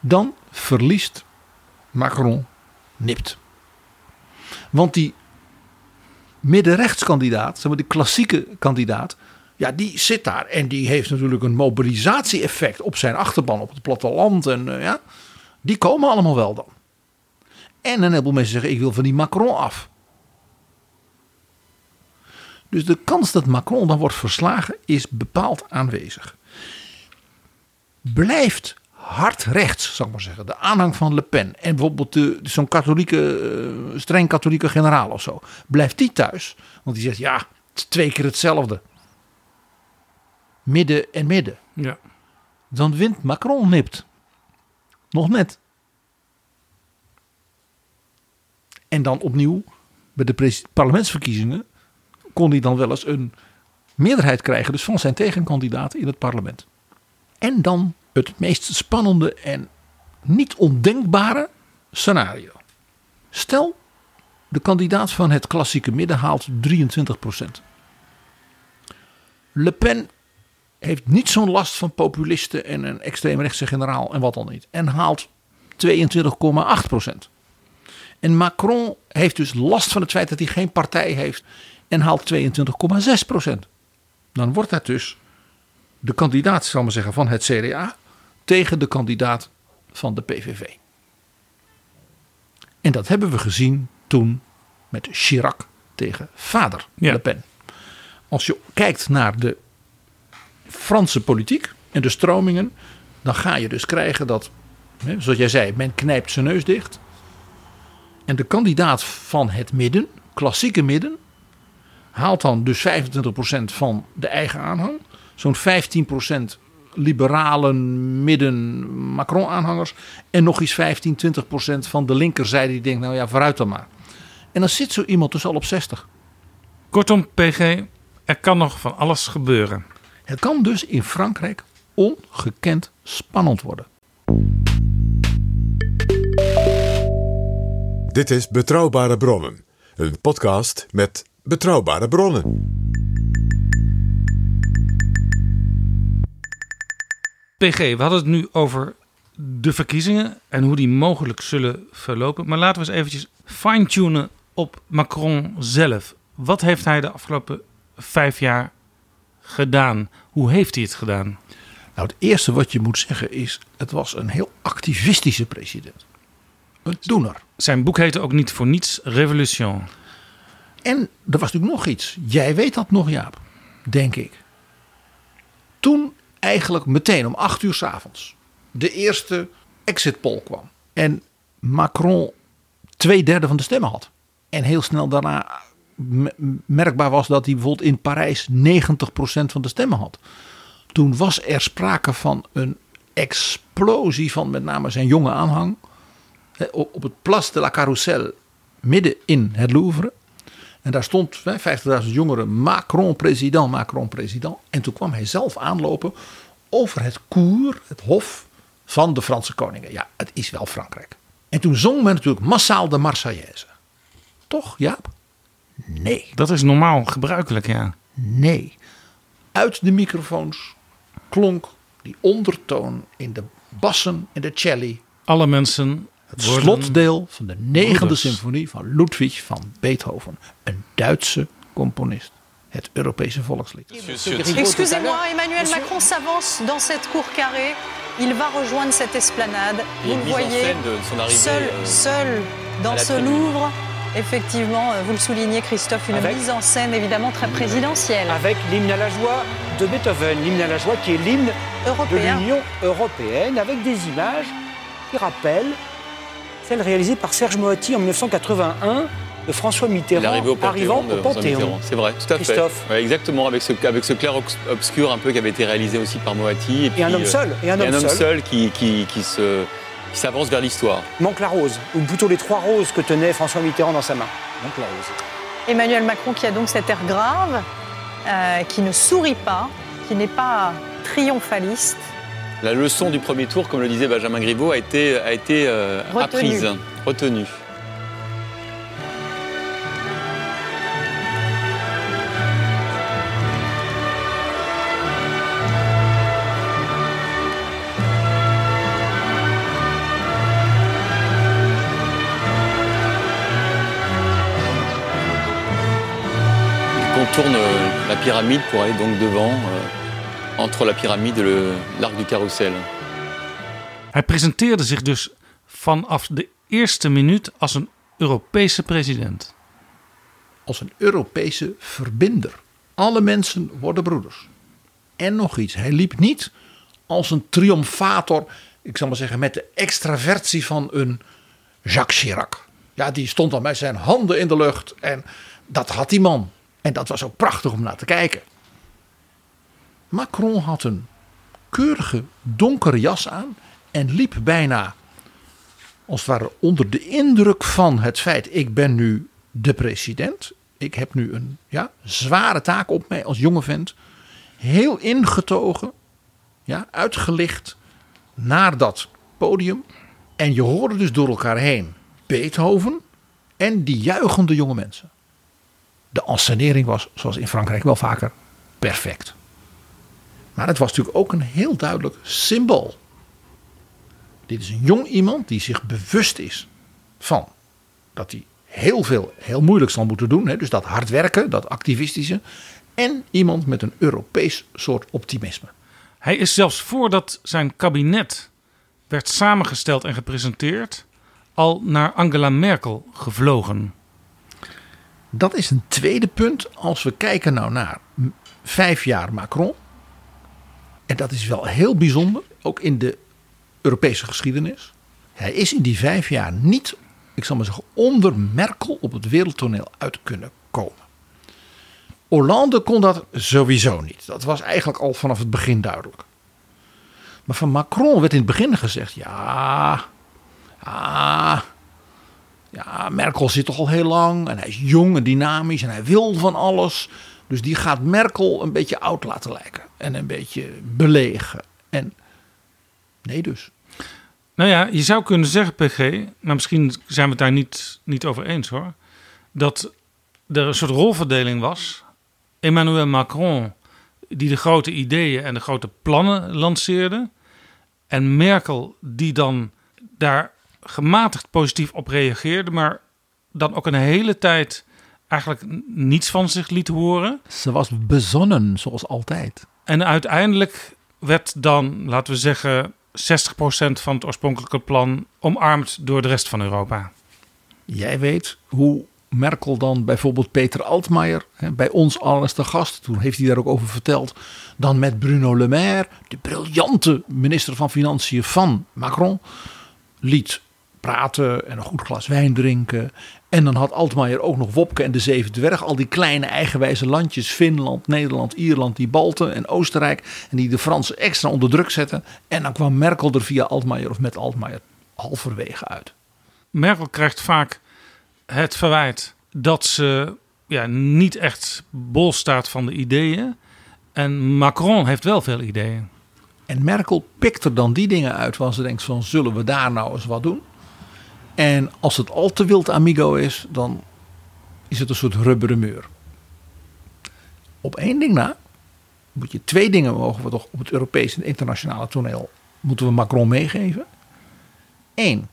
Dan verliest Macron nipt. Want die middenrechtskandidaat, zeg maar die klassieke kandidaat, ja, die zit daar en die heeft natuurlijk een mobilisatie-effect op zijn achterban op het platteland. En uh, ja, die komen allemaal wel dan. En een heleboel mensen zeggen: ik wil van die Macron af. Dus de kans dat Macron dan wordt verslagen is bepaald aanwezig. Blijft hard rechts, zal ik maar zeggen, de aanhang van Le Pen en bijvoorbeeld zo'n katholieke, uh, streng katholieke generaal of zo, blijft die thuis? Want die zegt ja, het is twee keer hetzelfde midden en midden. Ja. Dan wint Macron nipt. Nog net. En dan opnieuw, bij de parlementsverkiezingen, kon hij dan wel eens een meerderheid krijgen, dus van zijn tegenkandidaten in het parlement. En dan het meest spannende en niet ondenkbare scenario. Stel, de kandidaat van het klassieke midden haalt 23% Le Pen heeft niet zo'n last van populisten en een extreemrechtse generaal en wat dan niet. En haalt 22,8 procent. En Macron heeft dus last van het feit dat hij geen partij heeft en haalt 22,6 procent. Dan wordt dat dus de kandidaat, zal maar zeggen, van het CDA tegen de kandidaat van de PVV. En dat hebben we gezien toen met Chirac tegen vader Le Pen. Als je kijkt naar de Franse politiek en de stromingen, dan ga je dus krijgen dat, zoals jij zei, men knijpt zijn neus dicht. En de kandidaat van het midden, klassieke midden, haalt dan dus 25% van de eigen aanhang. Zo'n 15% liberale midden Macron-aanhangers. En nog eens 15, 20% van de linkerzijde die denkt, nou ja, vooruit dan maar. En dan zit zo iemand dus al op 60. Kortom, PG, er kan nog van alles gebeuren. Het kan dus in Frankrijk ongekend spannend worden. Dit is Betrouwbare Bronnen, een podcast met betrouwbare bronnen. PG, we hadden het nu over de verkiezingen en hoe die mogelijk zullen verlopen. Maar laten we eens eventjes fine-tunen op Macron zelf. Wat heeft hij de afgelopen vijf jaar gedaan? Hoe heeft hij het gedaan? Nou, het eerste wat je moet zeggen is: het was een heel activistische president. Een doener. Zijn boek heette ook niet voor niets Revolution. En er was natuurlijk nog iets. Jij weet dat nog, Jaap, denk ik. Toen eigenlijk meteen om acht uur s avonds de eerste exit poll kwam. En Macron twee derde van de stemmen had. En heel snel daarna merkbaar was dat hij bijvoorbeeld in Parijs 90% van de stemmen had. Toen was er sprake van een explosie van met name zijn jonge aanhang. Op het Place de la Carrousel, midden in het Louvre. En daar stond 50.000 jongeren, Macron president, Macron president. En toen kwam hij zelf aanlopen over het koer, het hof van de Franse koningen. Ja, het is wel Frankrijk. En toen zong men natuurlijk massaal de Marseillaise. Toch, Jaap? Nee. Dat is normaal gebruikelijk, ja. Nee. Uit de microfoons klonk die ondertoon in de bassen en de celli. Alle mensen. Het slotdeel van de negende symfonie van Ludwig van Beethoven, een Duitse componist. Het Europese volkslied. Excusez-moi, Emmanuel Macron s'avance dans cette cour carrée. Il va rejoindre cette esplanade. Vous le voyez, seul, euh, seul dans ce Louvre. Effectivement, euh, vous le soulignez, Christophe, une Avec- mise en scène évidemment très présidentielle. Avec l'hymne à la joie de Beethoven, l'hymne à la joie qui est l'hymne de l'Union européenne, avec des images qui rappellent celles réalisées par Serge Moati en 1981 de François Mitterrand L'arrivée au Panthéon arrivant de au Panthéon. C'est vrai, tout à fait. Christophe. Ouais, exactement, avec ce, avec ce clair obs- obscur un peu qui avait été réalisé aussi par Moati. Et un puis, homme euh, seul, et un homme seul. qui, qui, qui se, qui s'avance vers l'histoire. Manque la rose, ou plutôt les trois roses que tenait François Mitterrand dans sa main. Manque la rose. Emmanuel Macron qui a donc cet air grave, euh, qui ne sourit pas, qui n'est pas triomphaliste. La leçon du premier tour, comme le disait Benjamin Griveaux, a été, a été euh, Retenue. apprise, retenue. Il contourne euh, la pyramide pour aller donc devant, euh, entre la pyramide et le- l'arc du carrousel. Hij presenteerde zich dus vanaf de eerste minuut als een Europese president. Als een Europese verbinder. Alle mensen worden broeders. En nog iets, hij liep niet als een triomfator, ik zal maar zeggen, met de extravertie van een Jacques Chirac. Ja, die stond dan met zijn handen in de lucht en dat had die man. En dat was ook prachtig om naar te kijken. Macron had een keurige donkere jas aan en liep bijna als het ware onder de indruk van het feit: ik ben nu de president. Ik heb nu een ja, zware taak op mij als jonge vent. Heel ingetogen, ja, uitgelicht naar dat podium. En je hoorde dus door elkaar heen Beethoven en die juichende jonge mensen. De ensenering was, zoals in Frankrijk wel vaker, perfect. Maar het was natuurlijk ook een heel duidelijk symbool. Dit is een jong iemand die zich bewust is van dat hij heel veel, heel moeilijk zal moeten doen. Hè? Dus dat hard werken, dat activistische. En iemand met een Europees soort optimisme. Hij is zelfs voordat zijn kabinet werd samengesteld en gepresenteerd, al naar Angela Merkel gevlogen. Dat is een tweede punt als we kijken nou naar vijf jaar Macron. En dat is wel heel bijzonder, ook in de Europese geschiedenis. Hij is in die vijf jaar niet, ik zal maar zeggen, onder Merkel op het wereldtoneel uit kunnen komen. Hollande kon dat sowieso niet. Dat was eigenlijk al vanaf het begin duidelijk. Maar van Macron werd in het begin gezegd: ja, ja, ja, Merkel zit toch al heel lang en hij is jong en dynamisch en hij wil van alles. Dus die gaat Merkel een beetje oud laten lijken en een beetje belegen. En nee dus. Nou ja, je zou kunnen zeggen, PG, maar misschien zijn we het daar niet, niet over eens hoor. Dat er een soort rolverdeling was. Emmanuel Macron, die de grote ideeën en de grote plannen lanceerde. En Merkel, die dan daar gematigd positief op reageerde, maar dan ook een hele tijd eigenlijk niets van zich liet horen. Ze was bezonnen, zoals altijd. En uiteindelijk werd dan, laten we zeggen, 60% van het oorspronkelijke plan omarmd door de rest van Europa. Jij weet hoe Merkel dan bijvoorbeeld Peter Altmaier hè, bij ons al te gast. Toen heeft hij daar ook over verteld. Dan met Bruno Le Maire, de briljante minister van Financiën van Macron. Liet praten en een goed glas wijn drinken. En dan had Altmaier ook nog Wopke en de Zeven Dwerg. Al die kleine eigenwijze landjes. Finland, Nederland, Ierland, die Balten en Oostenrijk. En die de Fransen extra onder druk zetten. En dan kwam Merkel er via Altmaier of met Altmaier halverwege uit. Merkel krijgt vaak het verwijt dat ze ja, niet echt bol staat van de ideeën. En Macron heeft wel veel ideeën. En Merkel pikt er dan die dingen uit waar ze denkt van zullen we daar nou eens wat doen? En als het al te wild amigo is, dan is het een soort rubberen muur. Op één ding na moet je twee dingen mogen we toch op het Europese en internationale toneel moeten we Macron meegeven. Eén,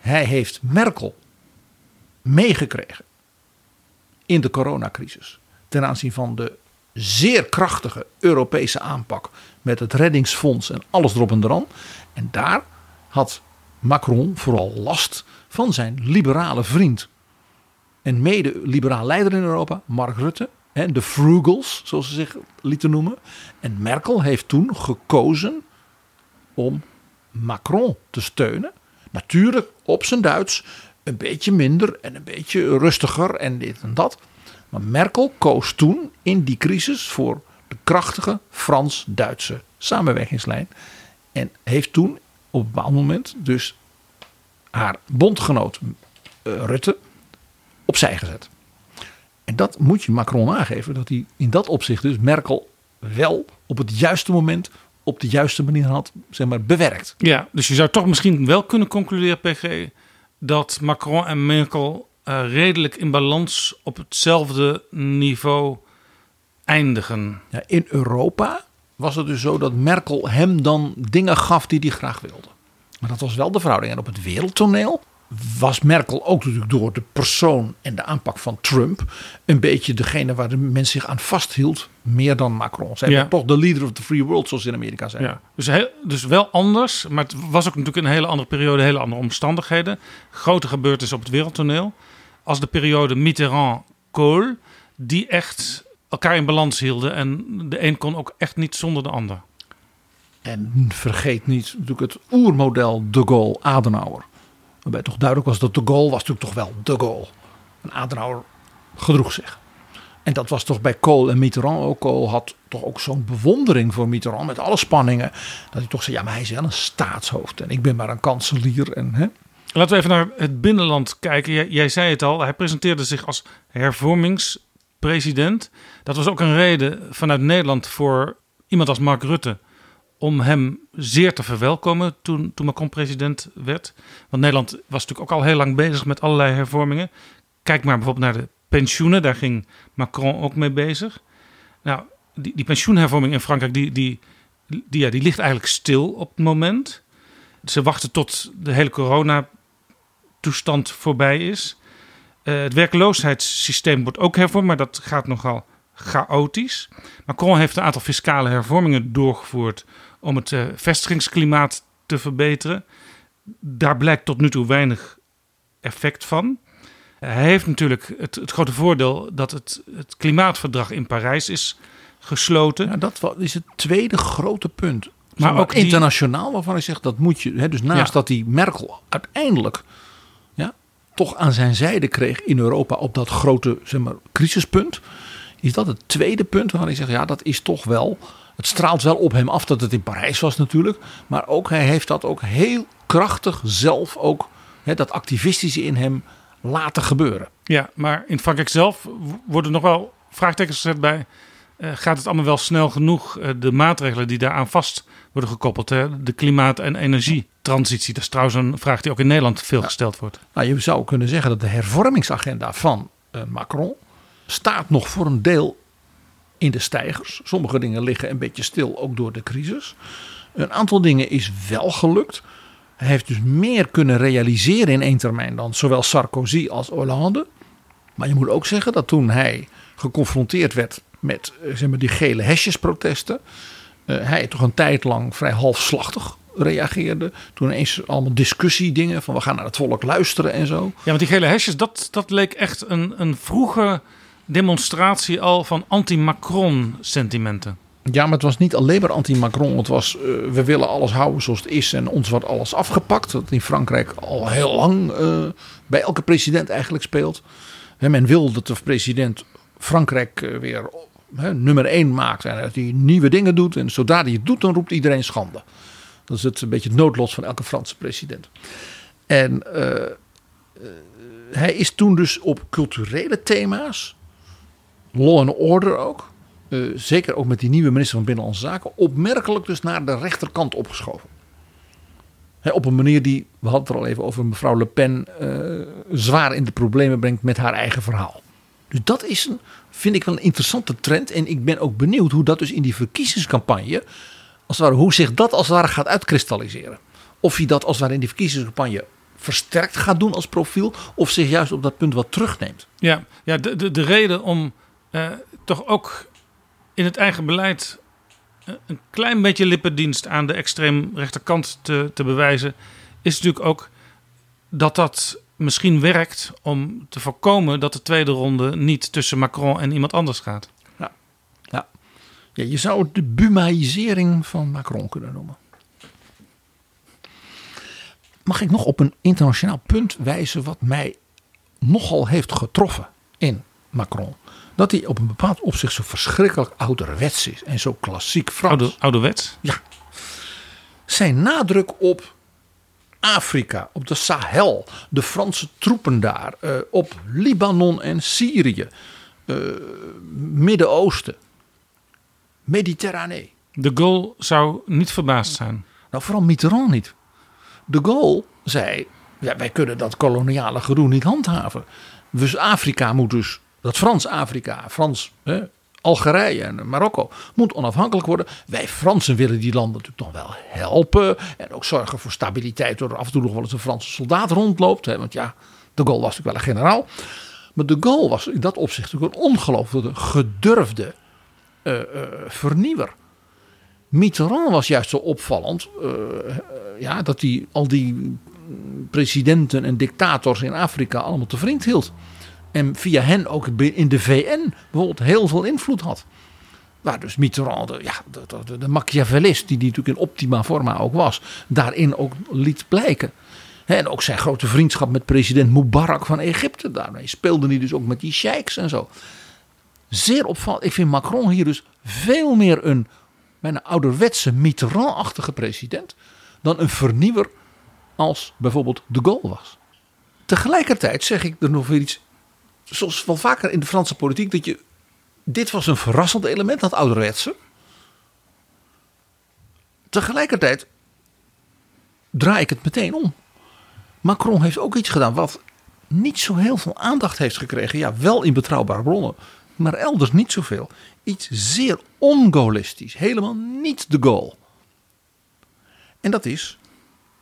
hij heeft Merkel meegekregen in de coronacrisis ten aanzien van de zeer krachtige Europese aanpak met het reddingsfonds en alles erop en eraan. En daar had Macron vooral last van zijn liberale vriend en mede-liberaal leider in Europa, Mark Rutte. En de Frugals, zoals ze zich lieten noemen. En Merkel heeft toen gekozen om Macron te steunen. Natuurlijk op zijn Duits, een beetje minder en een beetje rustiger en dit en dat. Maar Merkel koos toen in die crisis voor de krachtige Frans-Duitse samenwerkingslijn. En heeft toen op een bepaald moment dus haar bondgenoot uh, Rutte opzij gezet. En dat moet je Macron aangeven, dat hij in dat opzicht dus Merkel wel op het juiste moment op de juiste manier had zeg maar, bewerkt. Ja, dus je zou toch misschien wel kunnen concluderen, PG, dat Macron en Merkel uh, redelijk in balans op hetzelfde niveau eindigen. Ja, in Europa was het dus zo dat Merkel hem dan dingen gaf die hij graag wilde. Maar dat was wel de verhouding. En op het wereldtoneel was Merkel ook natuurlijk door de persoon en de aanpak van Trump een beetje degene waar de mens zich aan vasthield, meer dan Macron. Zij ja. toch de leader of the free world, zoals in Amerika zijn. Ja. Dus, heel, dus wel anders, maar het was ook natuurlijk een hele andere periode, hele andere omstandigheden. Grote gebeurtenissen op het wereldtoneel. Als de periode Mitterrand-Kohl, die echt elkaar in balans hielden en de een kon ook echt niet zonder de ander. En vergeet niet natuurlijk het oermodel de Gaulle Adenauer. Waarbij toch duidelijk was dat de Gaulle was natuurlijk toch wel de Gaulle. En Adenauer gedroeg zich. En dat was toch bij Kool en Mitterrand ook. Kool had toch ook zo'n bewondering voor Mitterrand met alle spanningen. Dat hij toch zei, ja maar hij is wel een staatshoofd. En ik ben maar een kanselier. En, hè? Laten we even naar het binnenland kijken. Jij, jij zei het al, hij presenteerde zich als hervormingspresident. Dat was ook een reden vanuit Nederland voor iemand als Mark Rutte om hem zeer te verwelkomen toen, toen Macron president werd. Want Nederland was natuurlijk ook al heel lang bezig met allerlei hervormingen. Kijk maar bijvoorbeeld naar de pensioenen, daar ging Macron ook mee bezig. Nou, die, die pensioenhervorming in Frankrijk, die, die, ja, die ligt eigenlijk stil op het moment. Ze wachten tot de hele corona-toestand voorbij is. Uh, het werkloosheidssysteem wordt ook hervormd, maar dat gaat nogal chaotisch. Macron heeft een aantal fiscale hervormingen doorgevoerd om het uh, vestigingsklimaat te verbeteren. Daar blijkt tot nu toe weinig effect van. Hij heeft natuurlijk het, het grote voordeel dat het, het, klimaatverdrag in Parijs is gesloten. Ja, dat is het tweede grote punt. Maar, ook internationaal, waarvan ik zeg dat moet je. Hè, dus naast dat die Merkel uiteindelijk ja, toch aan zijn zijde kreeg in Europa op dat grote zeg maar, crisispunt. Is dat het tweede punt waarvan ik zeg, ja, dat is toch wel het straalt wel op hem af dat het in Parijs was natuurlijk. Maar ook hij heeft dat ook heel krachtig zelf ook, hè, dat activistische in hem laten gebeuren. Ja, maar in Frankrijk zelf worden nog wel vraagtekens gezet bij. Uh, gaat het allemaal wel snel genoeg? Uh, de maatregelen die daaraan vast worden gekoppeld. Hè? De klimaat- en energietransitie. Dat is trouwens een vraag die ook in Nederland veel gesteld wordt. Nou, je zou kunnen zeggen dat de hervormingsagenda van uh, Macron staat nog voor een deel in de stijgers. Sommige dingen liggen een beetje stil, ook door de crisis. Een aantal dingen is wel gelukt. Hij heeft dus meer kunnen realiseren in één termijn dan zowel Sarkozy als Hollande. Maar je moet ook zeggen dat toen hij geconfronteerd werd met eh, zeg maar, die gele hesjesprotesten. Uh, hij toch een tijd lang vrij halfslachtig reageerde. Toen ineens allemaal discussiedingen van we gaan naar het volk luisteren en zo. Ja, want die gele hesjes, dat, dat leek echt een, een vroege demonstratie al van anti-Macron sentimenten. Ja, maar het was niet alleen maar anti-Macron. Het was, uh, we willen alles houden zoals het is en ons wordt alles afgepakt. Dat in Frankrijk al heel lang uh, bij elke president eigenlijk speelt. Men wil dat de president Frankrijk uh, weer nummer één maakt. En dat hij nieuwe dingen doet. En zodra hij het doet, dan roept iedereen schande. Dat is het een beetje het noodlot van elke Franse president. En hij is toen dus op culturele thema's, law and order ook, uh, zeker ook met die nieuwe minister van Binnenlandse Zaken, opmerkelijk dus naar de rechterkant opgeschoven. Op een manier die, we hadden het er al even over, mevrouw Le Pen uh, zwaar in de problemen brengt met haar eigen verhaal. Dus dat is een, vind ik wel een interessante trend. En ik ben ook benieuwd hoe dat dus in die verkiezingscampagne, als het ware, hoe zich dat als het ware gaat uitkristalliseren. Of hij dat als het ware in die verkiezingscampagne versterkt gaat doen als profiel, of zich juist op dat punt wat terugneemt. Ja, ja de, de, de reden om uh, toch ook in het eigen beleid een klein beetje lippendienst aan de extreem rechterkant te, te bewijzen, is natuurlijk ook dat dat misschien werkt om te voorkomen dat de tweede ronde niet tussen Macron en iemand anders gaat. Ja, ja. ja je zou het de bumaïsering van Macron kunnen noemen. Mag ik nog op een internationaal punt wijzen wat mij nogal heeft getroffen in Macron? Dat hij op een bepaald opzicht zo verschrikkelijk ouderwets is en zo klassiek Frans. Oude, ouderwets? Ja. Zijn nadruk op Afrika, op de Sahel, de Franse troepen daar, uh, op Libanon en Syrië, uh, Midden-Oosten, Mediterranee. De Gaulle zou niet verbaasd zijn. Nou, vooral Mitterrand niet. De Gaulle zei: ja, wij kunnen dat koloniale gedoe niet handhaven. Dus Afrika moet dus dat Frans-Afrika, Frans, Algerije en Marokko moet onafhankelijk worden. Wij Fransen willen die landen natuurlijk nog wel helpen. En ook zorgen voor stabiliteit door af en toe nog wel eens een Franse soldaat rondloopt. Hè, want ja, de Gaulle was natuurlijk wel een generaal. Maar de Gaulle was in dat opzicht natuurlijk een ongelooflijk gedurfde uh, uh, vernieuwer. Mitterrand was juist zo opvallend uh, ja, dat hij al die presidenten en dictators in Afrika allemaal te vriend hield. En via hen ook in de VN bijvoorbeeld heel veel invloed had. Waar dus Mitterrand, de, ja, de, de, de Machiavellist, die, die natuurlijk in optima forma ook was, daarin ook liet blijken. En ook zijn grote vriendschap met president Mubarak van Egypte. Daarmee speelde hij dus ook met die sheiks en zo. Zeer opvallend. Ik vind Macron hier dus veel meer een bijna ouderwetse Mitterrand-achtige president. dan een vernieuwer als bijvoorbeeld de Gaulle was. Tegelijkertijd zeg ik er nog weer iets zoals wel vaker in de Franse politiek, dat je. Dit was een verrassend element, dat ouderwetse. Tegelijkertijd draai ik het meteen om. Macron heeft ook iets gedaan wat niet zo heel veel aandacht heeft gekregen. Ja, wel in betrouwbare bronnen, maar elders niet zoveel. Iets zeer ongolistisch, helemaal niet de goal. En dat is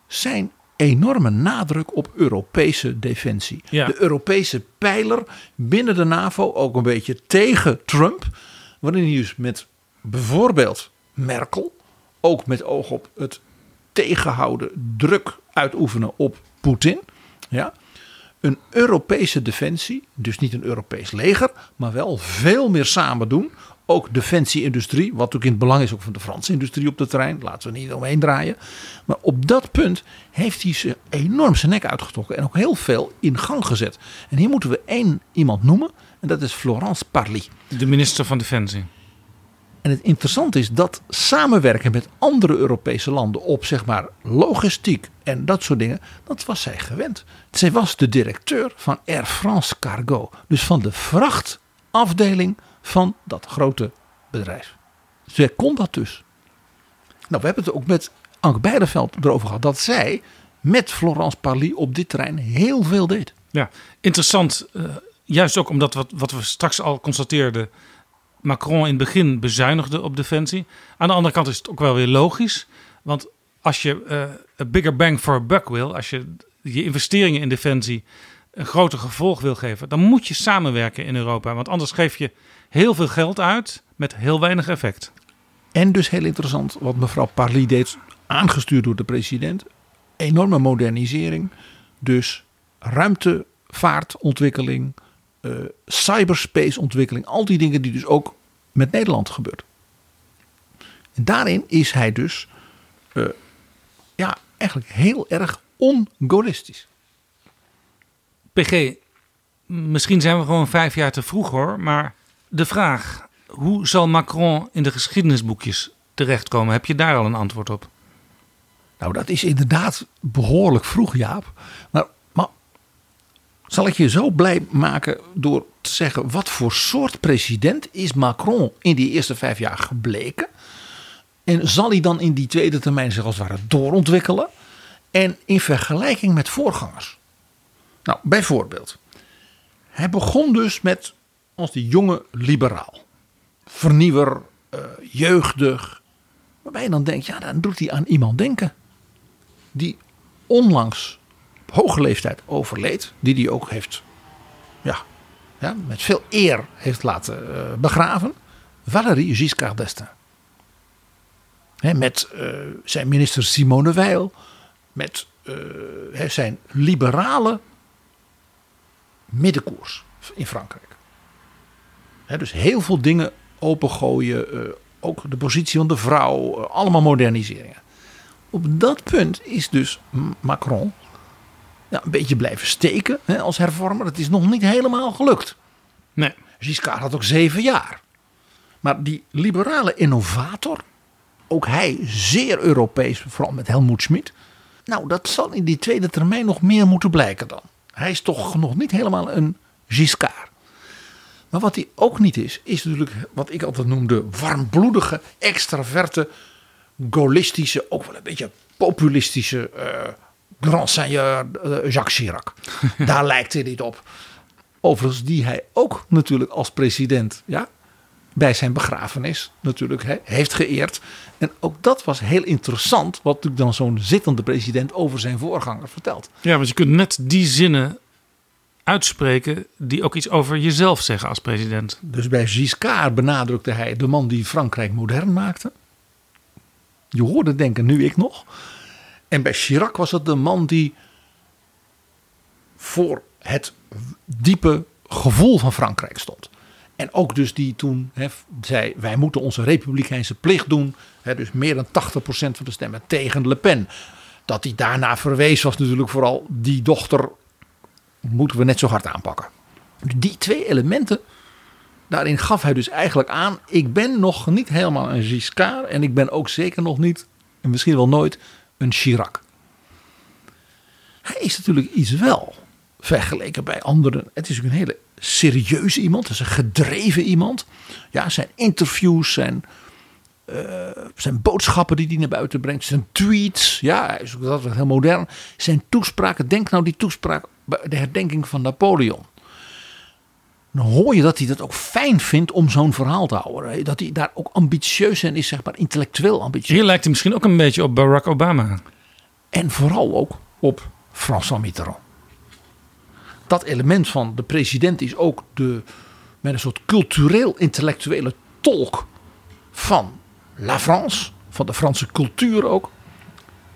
zijn enorme nadruk op Europese defensie. De Europese pijler binnen de NAVO ook een beetje tegen Trump. Waarin hij dus met bijvoorbeeld Merkel, ook met oog op het tegenhouden, druk uitoefenen op Poetin. Ja, een Europese defensie, dus niet een Europees leger, maar wel veel meer samen doen ook defensieindustrie, wat ook in het belang is ook van de Franse industrie op de terrein. Laten we niet omheen draaien. Maar op dat punt heeft hij ze enorm zijn nek uitgetrokken en ook heel veel in gang gezet. En hier moeten we één iemand noemen en dat is Florence Parly. De minister van Defensie. En het interessante is dat samenwerken met andere Europese landen op zeg maar logistiek en dat soort dingen, dat was zij gewend. Zij was de directeur van Air France Cargo, dus van de vrachtafdeling van dat grote bedrijf. Zij kon dat dus. Nou, we hebben het ook met Anke Beideveld erover gehad dat zij met Florence Parly op dit terrein heel veel deed. Ja, interessant. Uh, juist ook omdat wat, wat we straks al constateerden. Macron in het begin bezuinigde op defensie. Aan de andere kant is het ook wel weer logisch. Want als je een bigger bang for a buck wil, als je je investeringen in defensie een groter gevolg wil geven, dan moet je samenwerken in Europa. Want anders geef je heel veel geld uit met heel weinig effect. En dus heel interessant wat mevrouw Parly deed aangestuurd door de president. Enorme modernisering. Dus ruimtevaartontwikkeling, uh, cyberspace ontwikkeling. Al die dingen die dus ook met Nederland gebeurt. En daarin is hij dus uh, ja, eigenlijk heel erg ongolistisch. PG, misschien zijn we gewoon vijf jaar te vroeg hoor. Maar de vraag, hoe zal Macron in de geschiedenisboekjes terechtkomen? Heb je daar al een antwoord op? Nou, dat is inderdaad behoorlijk vroeg, Jaap. Maar, maar zal ik je zo blij maken door te zeggen... wat voor soort president is Macron in die eerste vijf jaar gebleken? En zal hij dan in die tweede termijn zich als het ware doorontwikkelen? En in vergelijking met voorgangers. Nou, bijvoorbeeld. Hij begon dus met als die jonge liberaal. Vernieuwer, uh, jeugdig. Waarbij je dan denkt, ja, dan doet hij aan iemand denken. Die onlangs op hoge leeftijd overleed. Die hij ook heeft, ja, ja met veel eer heeft laten uh, begraven. Valéry Giscard d'Estaing. met uh, zijn minister Simone Weil. Met zijn liberale middenkoers in Frankrijk. dus heel veel dingen opengooien. Uh, ook de positie van de vrouw. Uh, allemaal moderniseringen. Op dat punt is dus Macron ja, een beetje blijven steken als hervormer. Het is nog niet helemaal gelukt. Nee. Giscard had ook zeven jaar. Maar die liberale innovator, ook hij zeer Europees, vooral met Helmoet Schmid. Nou, dat zal in die tweede termijn nog meer moeten blijken dan. Hij is toch nog niet helemaal een Giscard. Maar wat hij ook niet is, is natuurlijk wat ik altijd noemde warmbloedige, extraverte, gaullistische, ook wel een beetje populistische uh, grand seigneur uh, Jacques Chirac. (laughs) Daar lijkt hij niet op. Overigens die hij ook natuurlijk als president ja, bij zijn begrafenis natuurlijk he, heeft geëerd. En ook dat was heel interessant, wat natuurlijk dan zo'n zittende president over zijn voorganger vertelt. Ja, want je kunt net die zinnen uitspreken die ook iets over jezelf zeggen als president. Dus bij Giscard benadrukte hij de man die Frankrijk modern maakte. Je hoorde denken, nu ik nog. En bij Chirac was het de man die voor het diepe gevoel van Frankrijk stond. En ook dus die toen zei, wij moeten onze republikeinse plicht doen. Dus meer dan 80% van de stemmen tegen Le Pen. Dat hij daarna verwees was natuurlijk vooral die dochter moeten we net zo hard aanpakken. Die twee elementen, daarin gaf hij dus eigenlijk aan, ik ben nog niet helemaal een Giscard en ik ben ook zeker nog niet, en misschien wel nooit, een Chirac. Hij is natuurlijk iets wel, vergeleken bij anderen. Het is een hele serieuze iemand, het is een gedreven iemand. Ja, zijn interviews, zijn, uh, zijn boodschappen die hij naar buiten brengt, zijn tweets. Ja, hij is dat heel modern. Zijn toespraken, denk nou die toespraak bij de herdenking van Napoleon. Dan hoor je dat hij dat ook fijn vindt om zo'n verhaal te houden. Dat hij daar ook ambitieus en is, zeg maar intellectueel ambitieus. Hier lijkt hij misschien ook een beetje op Barack Obama. En vooral ook op François Mitterrand. Dat element van de president is ook de, met een soort cultureel-intellectuele tolk van La France, van de Franse cultuur ook.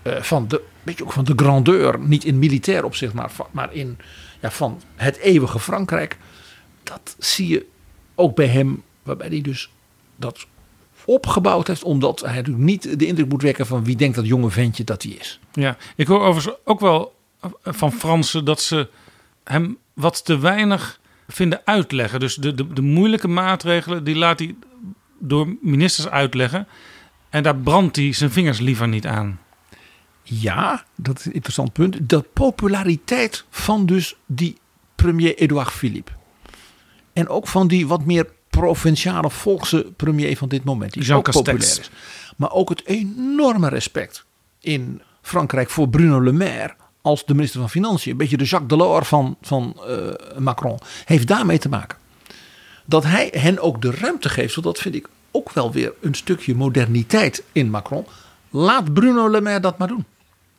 Uh, van de beetje ook van de grandeur, niet in militair opzicht, maar, maar in ja, van het eeuwige Frankrijk. Dat zie je ook bij hem, waarbij hij dus dat opgebouwd heeft, omdat hij natuurlijk niet de indruk moet wekken van wie denkt dat jonge ventje dat hij is. Ja, ik hoor overigens ook wel van Fransen dat ze hem wat te weinig vinden uitleggen. Dus de, de, de moeilijke maatregelen, die laat hij door ministers uitleggen. En daar brandt hij zijn vingers liever niet aan. Ja, dat is een interessant punt. De populariteit van dus die premier Edouard Philippe. En ook van die wat meer provinciale volkse premier van dit moment. Die ook populair is. Maar ook het enorme respect in Frankrijk voor Bruno Le Maire als de minister van Financiën. Een beetje de Jacques Delors van, van uh, Macron. Heeft daarmee te maken. Dat hij hen ook de ruimte geeft. Dat vind ik ook wel weer een stukje moderniteit in Macron. Laat Bruno Le Maire dat maar doen.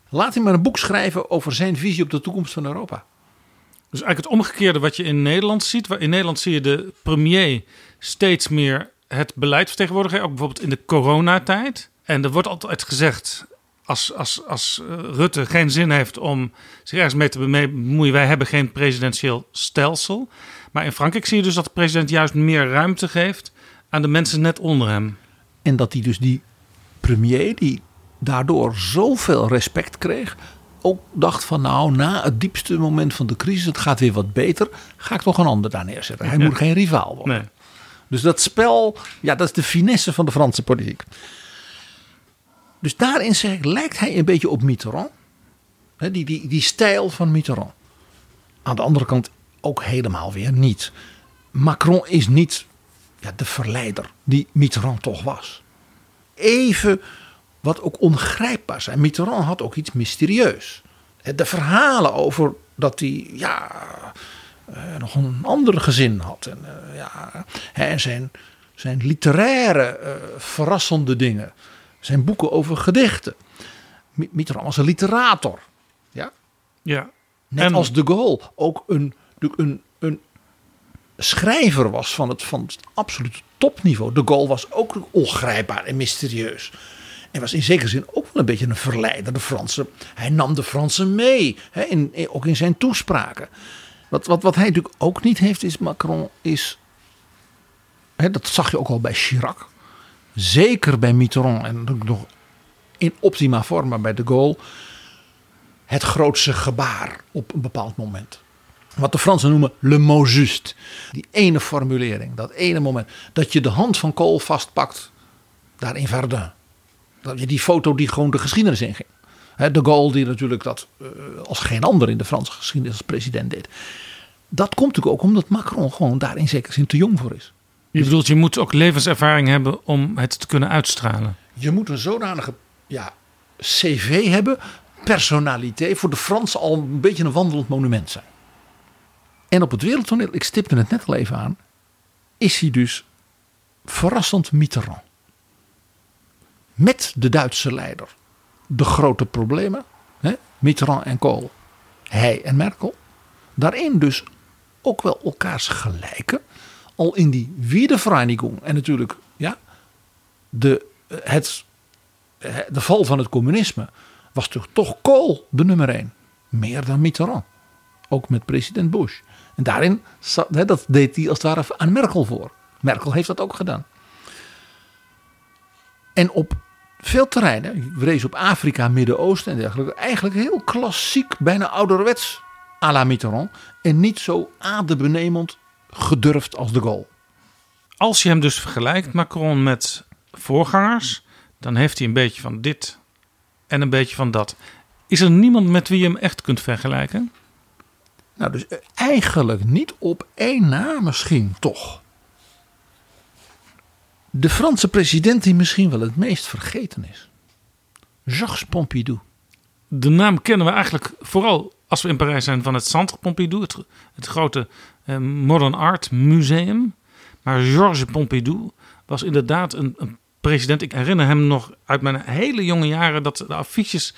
Laat hem maar een boek schrijven over zijn visie op de toekomst van Europa. Dus eigenlijk het omgekeerde wat je in Nederland ziet. In Nederland zie je de premier steeds meer het beleid vertegenwoordigen. Ook bijvoorbeeld in de coronatijd. En er wordt altijd gezegd, als, als, als eh, Rutte geen zin heeft om zich ergens mee te bemoeien. Wij hebben geen presidentieel stelsel. Maar in Frankrijk zie je dus dat de president juist meer ruimte geeft aan de mensen net onder hem. En dat hij dus die premier, die daardoor zoveel respect kreeg, ook dacht van nou, na het diepste moment van de crisis, het gaat weer wat beter, ga ik toch een ander daar neerzetten. Hij moet geen rivaal worden. Nee. Dus dat spel, ja, dat is de finesse van de Franse politiek. Dus daarin zeg ik, lijkt hij een beetje op Mitterrand. Die, die, die stijl van Mitterrand. Aan de andere kant ook helemaal weer niet. Macron is niet ja, de verleider die Mitterrand toch was. Even wat ook ongrijpbaar zijn. Mitterrand had ook iets mysterieus. De verhalen over dat hij ja, uh, nog een ander gezin had. En, uh, ja, en zijn, zijn literaire uh, verrassende dingen. Zijn boeken over gedichten. Mitterrand was een literator. Ja? Ja. Net En- als de Gaulle ook een, een, een schrijver was van het, van het absolute topniveau. De Gaulle was ook ongrijpbaar en mysterieus. En was in zekere zin ook wel een beetje een verleider. De Fransen, hij nam de Fransen mee. Hè, in, in- ook in zijn toespraken. Wat, wat, wat hij natuurlijk ook niet heeft, is Macron, is. Hè, dat zag je ook al bij Chirac. Zeker bij Mitterrand en nog in optima forma bij de Gaulle. Het grootste gebaar op een bepaald moment. Wat de Fransen noemen le mot juste. Die ene formulering, dat ene moment. Dat je de hand van Kool vastpakt. Daar in Verdun. Dat je die foto die gewoon de geschiedenis inging. De Gaulle die natuurlijk dat eh, als geen ander in de Franse geschiedenis als president deed. Dat komt natuurlijk ook omdat Macron gewoon daar in zekere zin te jong voor is. Je bedoelt, je moet ook levenservaring hebben om het te kunnen uitstralen. Je moet een zodanige ja, cv hebben, personaliteit, voor de Fransen al een beetje een wandelend monument zijn. En op het wereldtoneel, ik stipte het net al even aan, is hij dus verrassend Mitterrand. Met de Duitse leider de grote problemen, hè, Mitterrand en Kohl, hij en Merkel. Daarin dus ook wel elkaars gelijken. Al in die Wiedervereinigung en natuurlijk ja, de, het, de val van het communisme was toch, toch Kohl de nummer één. Meer dan Mitterrand. Ook met president Bush. En daarin, dat deed hij als het ware aan Merkel voor. Merkel heeft dat ook gedaan. En op veel terreinen, rezen op Afrika, Midden-Oosten en dergelijke, eigenlijk heel klassiek, bijna ouderwets à la Mitterrand. En niet zo adembenemend gedurfd als de Gaulle. Als je hem dus vergelijkt, Macron, met voorgangers, dan heeft hij een beetje van dit en een beetje van dat. Is er niemand met wie je hem echt kunt vergelijken? Nou, dus eigenlijk niet op één na misschien toch. De Franse president die misschien wel het meest vergeten is. Georges Pompidou. De naam kennen we eigenlijk vooral als we in Parijs zijn van het Centre Pompidou, het, het grote Modern Art Museum. Maar Georges Pompidou was inderdaad een, een president. Ik herinner hem nog uit mijn hele jonge jaren dat de affiches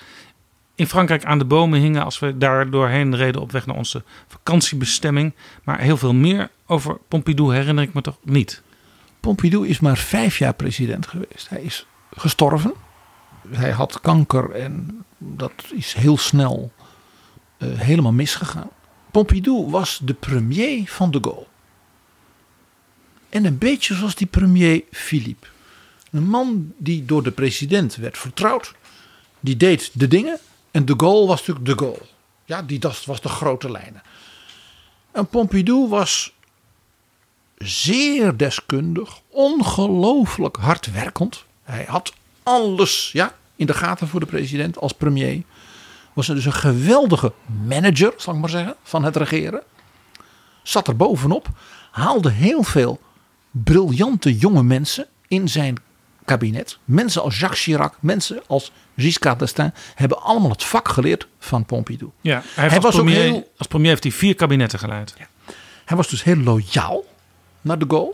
in Frankrijk aan de bomen hingen als we daar doorheen reden op weg naar onze vakantiebestemming. Maar heel veel meer over Pompidou herinner ik me toch niet. Pompidou is maar vijf jaar president geweest. Hij is gestorven. Hij had kanker en dat is heel snel eh, helemaal misgegaan. Pompidou was de premier van de Gaulle. En een beetje zoals die premier Philippe. Een man die door de president werd vertrouwd. Die deed de dingen. En de Gaulle was natuurlijk de Gaulle. Ja, die dat was de grote lijnen. En Pompidou was zeer deskundig, ongelooflijk hardwerkend. Hij had alles ja, in de gaten voor de president als premier. Was dus een geweldige manager, zal ik maar zeggen, van het regeren. Zat er bovenop, haalde heel veel briljante jonge mensen in zijn kabinet. Mensen als Jacques Chirac, mensen als Giscard d'Estaing hebben allemaal het vak geleerd van Pompidou. Ja, hij, Hij was, ook heel- als premier heeft hij vier kabinetten geleid. Hij was dus heel loyaal naar de Gaulle.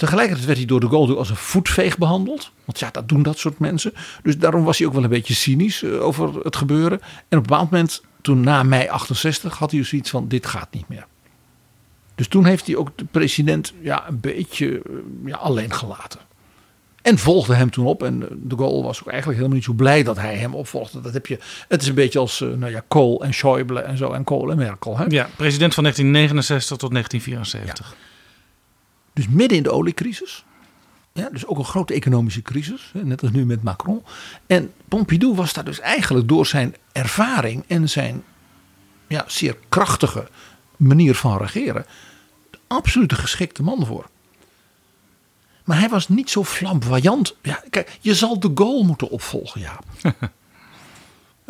Tegelijkertijd werd hij door de Gaulle als een voetveeg behandeld. Want ja, dat doen dat soort mensen. Dus daarom was hij ook wel een beetje cynisch eh, over het gebeuren. En op een bepaald moment, toen na mei 68, had hij dus zoiets van: dit gaat niet meer. Dus toen heeft hij ook de president ja, een beetje eh, ja, alleen gelaten. En volgde hem toen op. En de Gaulle was ook eigenlijk helemaal niet zo blij dat hij hem opvolgde. Dat heb je, het is een beetje als nou ja, Kool en Schäuble en zo. En Kool en Merkel. Hè? Ja, president van 1969 tot 1974. Dus midden in de oliecrisis. Ja, dus ook een grote economische crisis. Net als nu met Macron. En Pompidou was daar dus eigenlijk door zijn ervaring en zijn ja, zeer krachtige manier van regeren. De absolute geschikte man voor. Maar hij was niet zo flamboyant. Ja, kijk, je zal de Gaulle moeten opvolgen, ja. (laughs)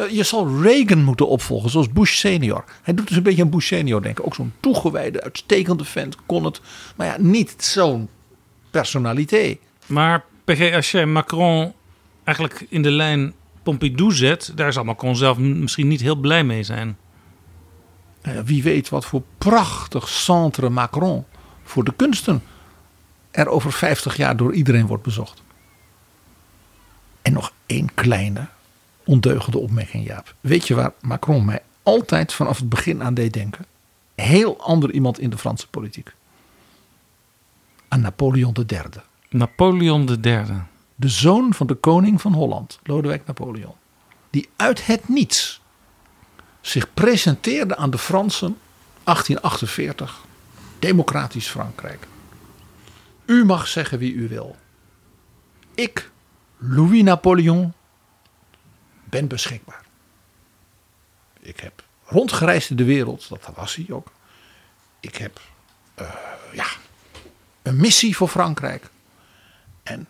je zal Reagan moeten opvolgen, zoals Bush senior. Hij doet dus een beetje aan Bush senior denken. Ook zo'n toegewijde, uitstekende vent kon het. Maar ja, niet zo'n personaliteit. Maar PG, als je Macron eigenlijk in de lijn Pompidou zet... daar zal Macron zelf misschien niet heel blij mee zijn. wie weet wat voor prachtig centre Macron voor de kunsten er over 50 jaar door iedereen wordt bezocht. En nog één kleine ondeugende opmerking, Jaap. Weet je waar Macron mij altijd vanaf het begin aan deed denken? Heel ander iemand in de Franse politiek. Aan Napoleon III. Napoleon III. De zoon van de koning van Holland, Lodewijk Napoleon. Die uit het niets zich presenteerde aan de Fransen 1848. Democratisch Frankrijk. U mag zeggen wie u wil. Ik, Louis Napoleon, ben beschikbaar. Ik heb rondgereisd in de wereld, dat was hij ook. Ik heb uh, ja, een missie voor Frankrijk. En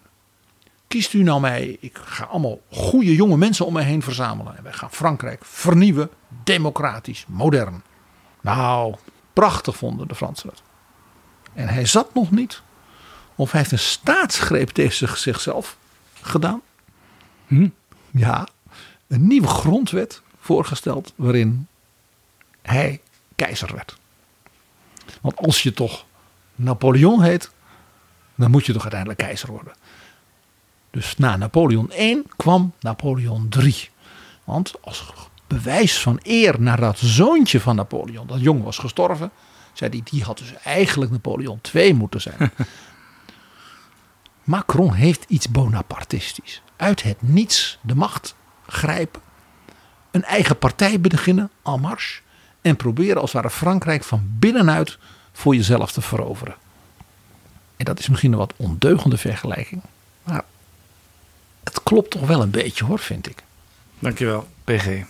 kiest u nou mij, ik ga allemaal goede jonge mensen om mij heen verzamelen. En wij gaan Frankrijk vernieuwen, democratisch, modern. Nou, prachtig vonden de Fransen het. En hij zat nog niet of hij heeft een staatsgreep tegen zichzelf gedaan. Hm? Ja, een nieuwe grondwet voorgesteld waarin hij keizer werd. Want als je toch Napoleon heet, dan moet je toch uiteindelijk keizer worden. Dus na Napoleon I kwam Napoleon III. Want als bewijs van eer naar dat zoontje van Napoleon, dat jong was gestorven, zei hij, die had dus eigenlijk Napoleon II moeten zijn. (laughs) Macron heeft iets Bonapartistisch. Uit het niets de macht grijpen. Een eigen partij beginnen, en marche. En proberen als het ware Frankrijk van binnenuit voor jezelf te veroveren. En dat is misschien een wat ondeugende vergelijking. Maar het klopt toch wel een beetje hoor, vind ik. Dankjewel, PG.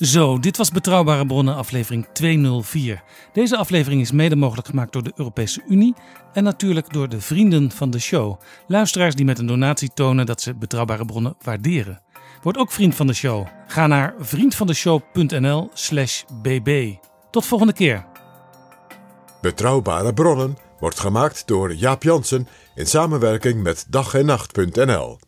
Zo, dit was Betrouwbare Bronnen aflevering 204. Deze aflevering is mede mogelijk gemaakt door de Europese Unie en natuurlijk door de vrienden van de show. Luisteraars die met een donatie tonen dat ze Betrouwbare Bronnen waarderen. Word ook vriend van de show. Ga naar vriendvandeshow.nl slash bb. Tot volgende keer. Betrouwbare Bronnen wordt gemaakt door Jaap Jansen in samenwerking met dag en nacht.nl.